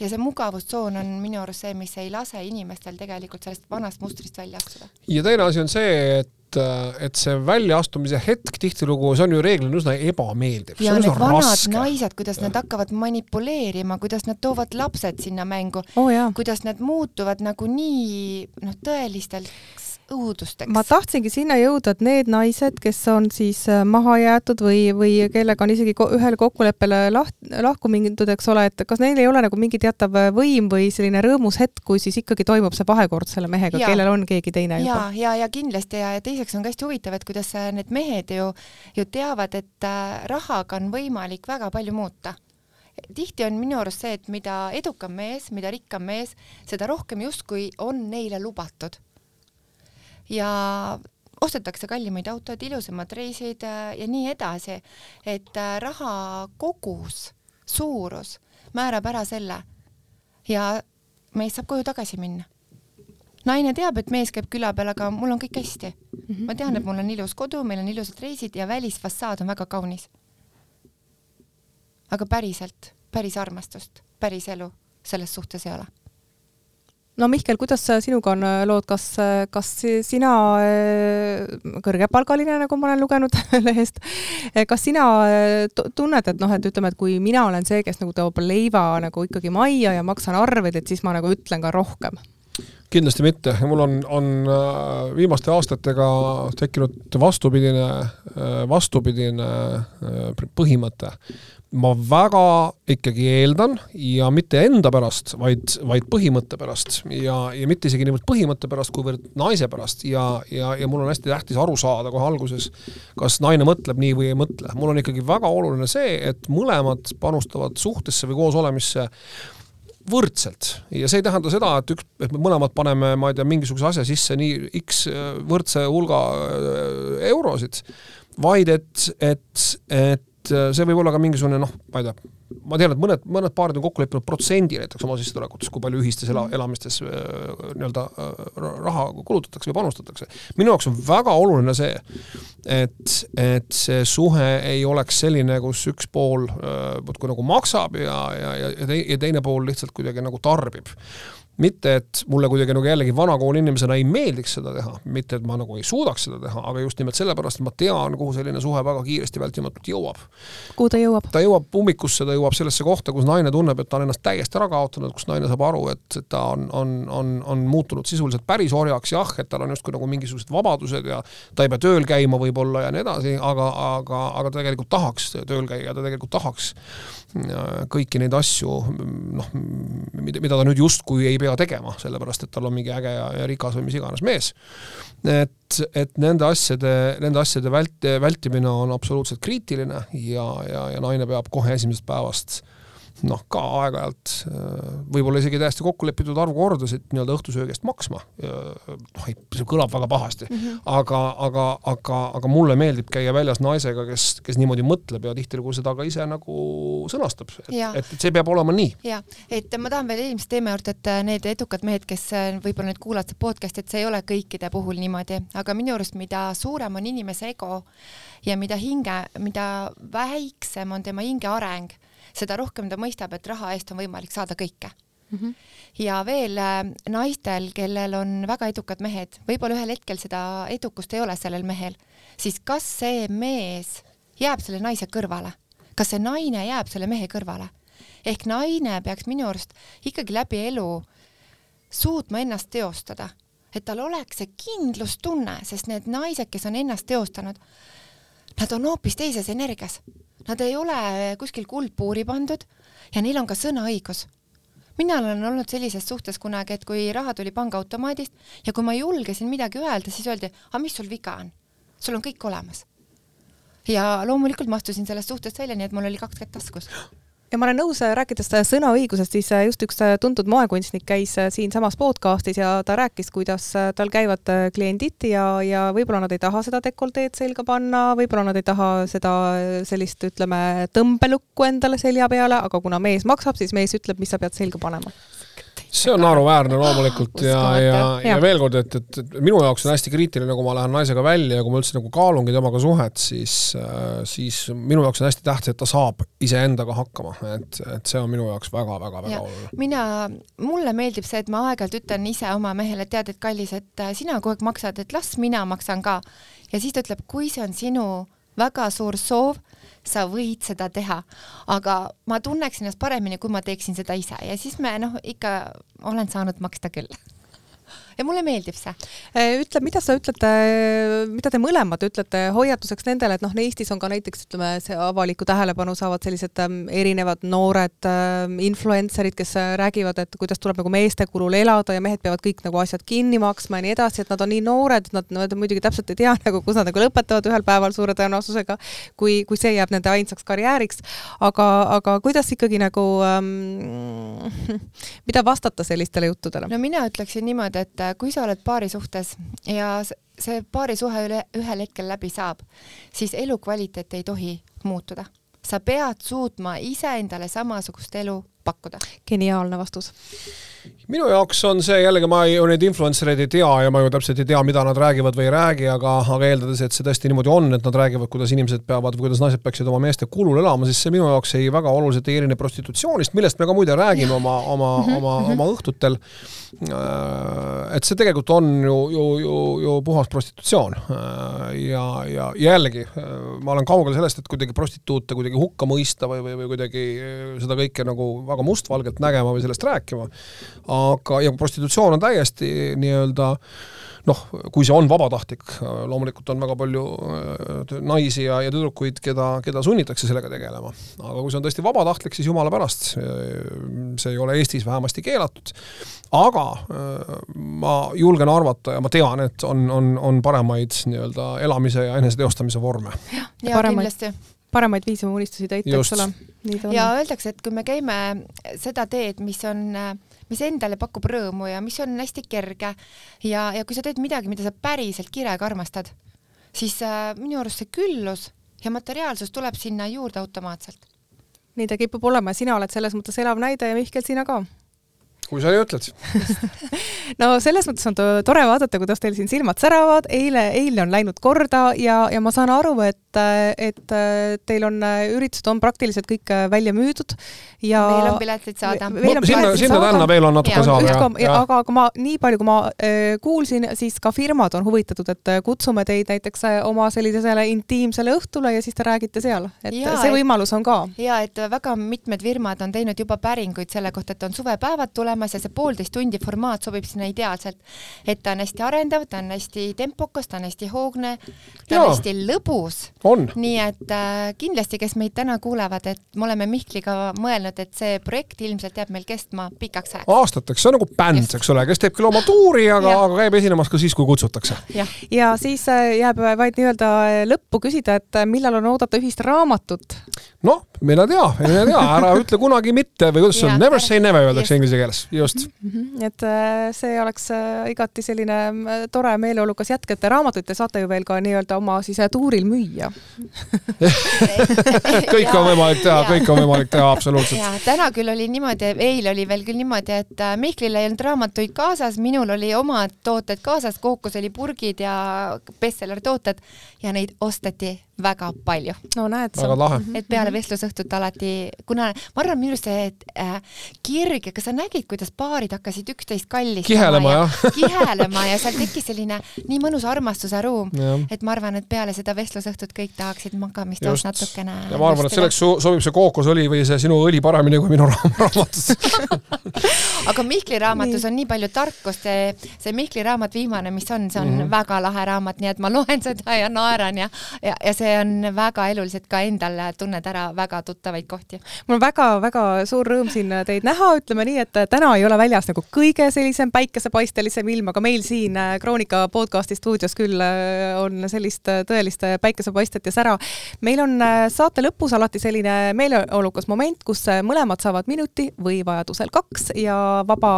ja see mugavustsoon on minu arust see, mis ei lase inimestel tegelikult sellest vanast mustrist välja astuda. ja teine asi on see, et et, see väljaastumise hetk tihtilugu, see on ju reeglina üsna ebameeldiv. ja need vanad raske. naised, kuidas nad hakkavad manipuleerima, kuidas nad toovad lapsed sinna mängu oh,, kuidas nad muutuvad nagu nii noh, tõelisteks õudusteks. ma tahtsingi sinna jõuda, et need naised, kes on siis äh, maha jäetud või, või kellega on isegi ko ühele kokkuleppele laht-, lahku mindud, eks ole, et kas neil ei ole nagu mingi teatav äh, võim või selline rõõmus hetk, kui siis ikkagi toimub see vahekord selle mehega, kellel on keegi teine juba? ja, ja, ja kindlasti ja, ja teiseks on ka hästi huvitav, et kuidas äh, need mehed ju, ju teavad, et rahaga on võimalik väga palju muuta tihti on minu arust see, et mida edukam mees, mida rikkam mees, seda rohkem justkui on neile lubatud ja ostetakse kallimaid autod, ilusamad reisid äh, ja nii edasi, et äh, raha kogus, suurus määrab ära selle ja mees saab koju tagasi minna. naine teab, et mees käib küla peal, aga mul on kõik hästi mm. -hmm. ma tean, et mul on ilus kodu, meil on ilusad reisid ja välisfassaad on väga kaunis. aga päriselt, päris armastust, päris elu selles suhtes ei ole no Mihkel, kuidas sinuga on äh, lood, kas, äh, kas sina, äh, kõrgepalgaline, nagu ma olen lugenud lehest, kas sina tunned, et noh, et ütleme, et kui mina olen see, kes nagu toob leiva nagu ikkagi majja ja maksan arveid, et siis ma nagu ütlen ka rohkem? kindlasti mitte. Mul on, on viimaste aastatega tekkinud vastupidine, vastupidine põhimõte ma väga ikkagi eeldan ja mitte enda pärast, vaid, vaid põhimõtte pärast. Ja, ja mitte isegi niivõrd põhimõtte pärast, kuivõrd naise pärast. Ja, ja, ja mul on hästi tähtis aru saada kohe alguses, kas naine mõtleb nii või ei mõtle. mul on ikkagi väga oluline see, et mõlemad panustavad suhtesse või koosolemisse võrdselt. Ja see ei tähenda seda, et üks, et me mõlemad paneme, ma ei tea, mingisuguse asja sisse nii X võrdse hulga äh, eurosid, vaid et, et, et see võib olla ka mingisugune noh, ma ei tea, ma tean, et mõned, mõned paarid on kokku leppinud protsendi näiteks oma sissetulekutes, kui palju ühistes ela, elamistes äh, nii-öelda äh, raha kulutatakse või panustatakse. minu jaoks on väga oluline see, et, et see suhe ei oleks selline, kus üks pool muudkui nagu maksab ja, ja, ja, ja teine pool lihtsalt kuidagi nagu tarbib mitte, et mulle kuidagi nagu jällegi vanakooli inimesena ei meeldiks seda teha, mitte et ma nagu ei suudaks seda teha, aga just nimelt sellepärast, et ma tean, kuhu selline suhe väga kiiresti vältimatult jõuab. kuhu ta jõuab? ta jõuab ummikusse, ta jõuab sellesse kohta, kus naine tunneb, et ta on ennast täiesti ära kaotanud, kus naine saab aru, et ta on, on, on, on muutunud sisuliselt päris orjaks, jah, et tal on justkui nagu mingisugused vabadused ja ta ei pea tööl käima võib-olla ja nii edasi, aga, aga, aga ta tegelikult tahaks tööl käia, ta tegelikult tahaks kõiki neid asju, noh, mida, mida ta nüüd justkui ei pea tegema, sellepärast et tal on mingi äge ja, ja rikas või mis iganes mees. et, et nende asjade, nende asjade vält-, vältimine on absoluutselt kriitiline ja, ja, ja naine peab kohe esimesest päevast äh, noh, ka aeg-ajalt äh, võib-olla isegi täiesti kokku lepitud arv kordasid nii-öelda õhtusöögi eest maksma. noh, see kõlab väga pahasti mm, -hmm. aga, aga, aga, aga mulle meeldib käia väljas naisega, kes, kes niimoodi mõtleb ja tihtilugu seda ka ise nagu sõnastab, et, et, et see peab olema nii. ja, et ma tahan veel eelmise teema juurde, et äh, need edukad mehed, kes äh, võib-olla nüüd kuulavad seda podcast'i, et see ei ole kõikide puhul niimoodi, aga minu arust, mida suurem on inimese ego ja mida hinge, mida väiksem on tema hinge areng seda rohkem ta mõistab, et raha eest on võimalik saada kõike mm. -hmm. ja veel äh, naistel, kellel on väga edukad mehed, võib-olla ühel hetkel seda edukust ei ole sellel mehel, siis kas see mees jääb selle naise kõrvale, kas see naine jääb selle mehe kõrvale? ehk naine peaks minu arust ikkagi läbi elu suutma ennast teostada, et tal oleks see kindlustunne, sest need naised, kes on ennast teostanud, nad on hoopis teises energias nad ei ole kuskil kuldpuuri pandud ja neil on ka sõnaõigus mina olen olnud sellises suhtes kunagi, et kui raha tuli pangaautomaadist ja kui ma julgesin midagi öelda, siis öeldi, aga mis sul viga on? sul on kõik olemas. ja loomulikult ma astusin sellest suhtest välja, nii et mul oli kaks kätt taskus ja ma olen nõus, äh, rääkides sõnaõigusest, siis äh, just üks äh, tuntud moekunstnik käis siinsamas podcastis ja ta rääkis, kuidas tal käivad kliendid ja, ja võib-olla nad ei taha seda dekolteed selga panna, võib-olla nad ei taha seda sellist, ütleme, tõmbelukku endale selja peale, aga kuna mees maksab, siis mees ütleb, mis sa pead selga panema see on naeruväärne loomulikult ja, ja, ja, veel kord, et, et, et minu jaoks on hästi kriitiline, kui ma lähen naisega välja ja kui ma üldse nagu kaalungi temaga suhet, siis, siis minu jaoks on hästi tähtis, et ta saab iseendaga hakkama, et, et see on minu jaoks väga-väga-väga oluline. mina, mulle meeldib see, et ma aeg-ajalt ütlen ise oma mehele, tead, et kallis, et sina kogu aeg maksad, et las mina maksan ka. ja siis ta ütleb, kui see on sinu väga suur soov sa võid seda teha, aga ma tunneks ennast paremini, kui ma teeksin seda ise. Ja siis me noh, ikka olen saanud maksta küll ja mulle meeldib see. Äh, ütle, mida sa ütlete, mida te mõlemad ütlete hoiatuseks nendele, et noh, Eestis on ka näiteks ütleme, see avalikku tähelepanu saavad sellised ähm, erinevad noored ähm, influencer'id, kes äh, räägivad, et kuidas tuleb nagu meeste kulul elada ja mehed peavad kõik nagu asjad kinni maksma ja nii edasi, et nad on nii noored, nad, nad muidugi täpselt ei tea nagu, kus nad nagu lõpetavad ühel päeval suure tõenäosusega, kui, kui see jääb nende ainsaks karjääriks. aga, aga kuidas ikkagi nagu ähm,, mida vastata sellistele juttudele? no mina ütleksin niimoodi, et et äh, kui sa oled paari suhtes ja see paarisuhe üle, ühel hetkel läbi saab, siis elukvaliteet ei tohi muutuda. sa pead suutma iseendale samasugust elu pakkuda. geniaalne vastus minu jaoks on see jällegi, ma ju neid influencer eid ei tea ja ma ju täpselt ei tea, mida nad räägivad või ei räägi, aga, aga eeldades, et see tõesti niimoodi on, et nad räägivad, kuidas inimesed peavad või kuidas naised peaksid oma meeste kulul elama, siis see minu jaoks ei väga oluliselt ei erine prostitutsioonist, millest me ka muide räägime oma, oma -hmm. oma, oma õhtutel. Äh, et see tegelikult on ju, ju, ju, ju puhas prostitutsioon. Äh, ja, ja jällegi, äh, ma olen kaugel sellest, et kuidagi prostituute kuidagi hukka mõista või, või, või kuidagi seda kõike nagu väga mustvalgelt nägema või sellest rääkima aga, ja prostitutsioon on täiesti nii-öelda noh, kui see on vabatahtlik, loomulikult on väga palju äh, naisi ja, ja tüdrukuid, keda, keda sunnitakse sellega tegelema. aga kui see on tõesti vabatahtlik, siis jumala pärast, see ei ole Eestis vähemasti keelatud. aga äh, ma julgen arvata ja ma tean, et on, on, on paremaid nii-öelda elamise ja eneseteostamise vorme. ja, ja paremaid, kindlasti paremaid viise oma unistusi täita, eks ole. ja öeldakse, et kui me käime seda teed, mis on äh, mis endale pakub rõõmu ja mis on hästi kerge ja, ja kui sa teed midagi, mida sa päriselt kirega armastad, siis äh, minu arust see küllus ja materiaalsus tuleb sinna juurde automaatselt. nii ta kipub olema, sina oled selles mõttes elav näide ja Mihkel, sina ka kui sa nii ütled no selles mõttes on tore vaadata, kuidas teil siin silmad säravad, eile, eile on läinud korda ja, ja ma saan aru, et, et teil on, üritused on praktiliselt kõik välja müüdud ja meil on piletid saada. No, sinna, sinna-tänna veel on natuke saada, jah. aga, aga ma, nii palju, kui ma äh, kuulsin, siis ka firmad on huvitatud, et kutsume teid näiteks oma sellisele intiimsele õhtule ja siis te räägite seal, et ja, see võimalus on ka. ja et väga mitmed firmad on teinud juba päringuid selle kohta, et on suvepäevad tulemas ja see poolteist tundi formaat sobib sinna ideaalselt. et ta on hästi arendav, ta on hästi tempokas, ta on hästi hoogne, ta on hästi lõbus. nii et äh, kindlasti, kes meid täna kuulevad, et me oleme Mihkliga mõelnud, et see projekt ilmselt jääb meil kestma pikaks ajaks. aastateks, see on nagu bänd, eks ole, kes teeb küll oma tuuri, aga, aga käib esinemas ka siis, kui kutsutakse. ja siis äh, jääb vaid nii-öelda lõppu küsida, et millal on oodata ühist raamatut? noh, mine tea, mine tea, ära ütle kunagi mitte või kuidas see on, never say never öeldakse inglise keeles, just. Mm. -hmm. et see oleks igati selline tore meeleolukas jätk, et raamatuid te saate ju veel ka nii-öelda oma siis tuuril müüa. Kõike on võimalik teha, kõike on võimalik teha, absoluutselt. Täna küll oli niimoodi, eile oli veel küll niimoodi, et äh, Mihklil ei olnud raamatuid kaasas, minul oli omad tooted kaasas, Kookos oli purgid ja bestseller tooted ja neid osteti väga palju. no näed sa. väga lahe. et peale vestlusõhtut alati, kuna ma arvan, minu arust see äh, kirg, kas sa nägid, kuidas paarid hakkasid üksteist kallistama kihelema ja kihelema ja seal tekkis selline nii mõnus armastuse ruum, et ma arvan, et peale seda vestlusõhtut kõik tahaksid magamistoas natukene. ja ma arvan, et selleks sobib see kookosõli või see sinu õli paremini kui minu raamatus aga Mihkli raamatus on nii palju tarkust, see, see Mihkli raamat, viimane, mis on, see on mm -hmm. väga lahe raamat, nii et ma loen seda ja naeran ja, ja, ja see on väga eluliselt ka endal tunned ära väga tuttavaid kohti. mul on väga-väga suur rõõm siin teid näha, ütleme nii, et täna ei ole väljas nagu kõige sellisem päikesepaistelisem ilm, aga meil siin Kroonika podcasti stuudios küll on sellist tõelist päikesepaistet ja sära. meil on saate lõpus alati selline meeleolukas moment, kus mõlemad saavad minuti või vajadusel kaks ja vaba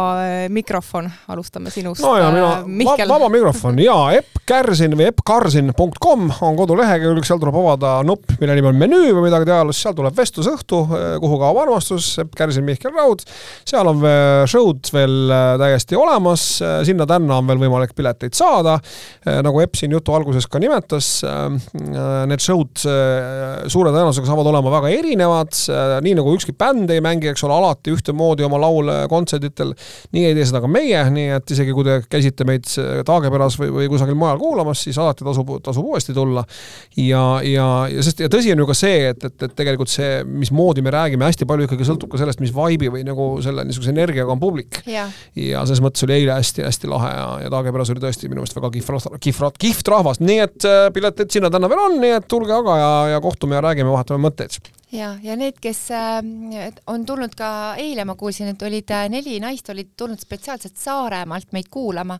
mikrofon, alustame sinust. no ja mina va, vaba mikrofon ja eppkärsin või eppkarsin.com on kodulehekülg, seal tuleb avada nupp, mille nimi on menüü või midagi taolist, seal tuleb vestlusõhtu, kuhu kaob armastus, Epp Kärsin, Mihkel Raud. seal on show'd veel äh, täiesti olemas, sinna-tänna on veel võimalik pileteid saada. Nagu Epp siin jutu alguses ka nimetas, need show'd suure tõenäosusega saavad olema väga erinevad, nii nagu ükski bänd ei mängi, eks ole, alati ühtemoodi oma laule kontserditel. nii ei tee seda ka meie, nii et isegi kui te käisite meid Taageperas või, või kusagil mujal kuulamas, siis alati tasub, tasub uuesti tulla. ja, ja, ja sest ja tõsi on ju ka see, et, et, et tegelikult see, mismoodi me räägime, hästi palju ikkagi sõltub ka sellest, mis vibe'i või nagu selle niisuguse energiaga on publik. ja selles mõttes oli eile hästi-hästi lahe ja, ja Taageperas oli tõesti minu meelest väga kihvt, kihvt, kihvt rahvas, nii et äh, piletid sinna-tänna veel on, nii et tulge aga ja, ja kohtume ja räägime, vahetame mõtteid ja, ja need, kes äh, on tulnud ka eile, ma kuulsin, et olid äh, neli naist olid tulnud spetsiaalselt Saaremaalt meid kuulama,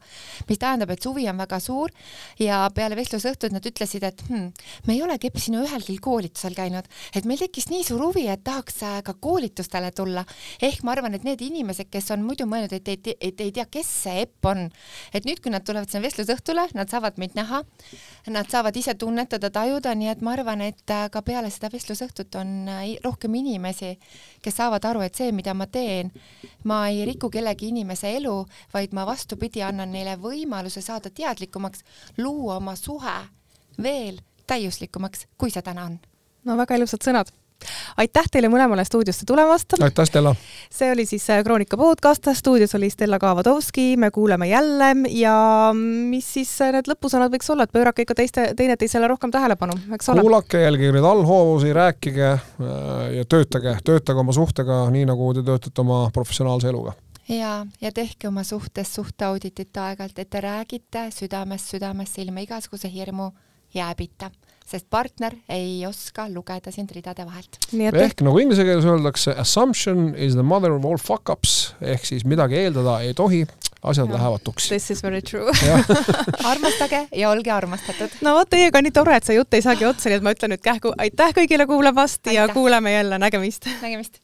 mis tähendab, et suvi on väga suur ja peale vestlusõhtut nad ütlesid, et hm, me ei olegi sinu ühelgi koolitusel käinud, et meil tekkis nii suur huvi, et tahaks äh, ka koolitustele tulla. ehk ma arvan, et need inimesed, kes on muidu mõelnud, et ei, et ei tea, kes see Epp on, et nüüd, kui nad tulevad sinna vestlusõhtule, nad saavad meid näha, nad saavad ise tunnetada, tajuda, nii et ma arvan, et ka peale seda vestlusõhtut on on äh, rohkem inimesi, kes saavad aru, et see, mida ma teen, ma ei riku kellegi inimese elu, vaid ma vastupidi, annan neile võimaluse saada teadlikumaks, luua oma suhe veel täiuslikumaks, kui see täna on. no väga ilusad sõnad aitäh teile mõlemale stuudiosse tulemast. aitäh, Stella. see oli siis äh, Kroonika podcast, stuudios oli Stella Kavadovski, me kuuleme jälle ja mis siis äh, need lõpusõnad võiks olla, et pöörake ikka teiste, teineteisele rohkem tähelepanu, eks ole. kuulake, jälgige neid allhoovusi, rääkige äh, ja töötage, töötage oma suhtega nii, nagu te töötate oma professionaalse eluga ja, ja tehke oma suhtes suhteauditit aeg-ajalt, et te räägite südamest südamesse ilma igasuguse hirmu jääbita sest partner ei oska lugeda sind ridade vahelt. ehk nagu inglise keeles öeldakse, assumption is the mother of all fuck ups ehk siis midagi eeldada ei tohi, asjad ja. lähevad tuksi. This is very true armastage ja olge armastatud. no vot, teiega on nii tore, et see jutt ei saagi otsa, nii et ma ütlen nüüd kähku aitäh kõigile kuulamast aitäh. ja kuuleme jälle, nägemist. nägemist.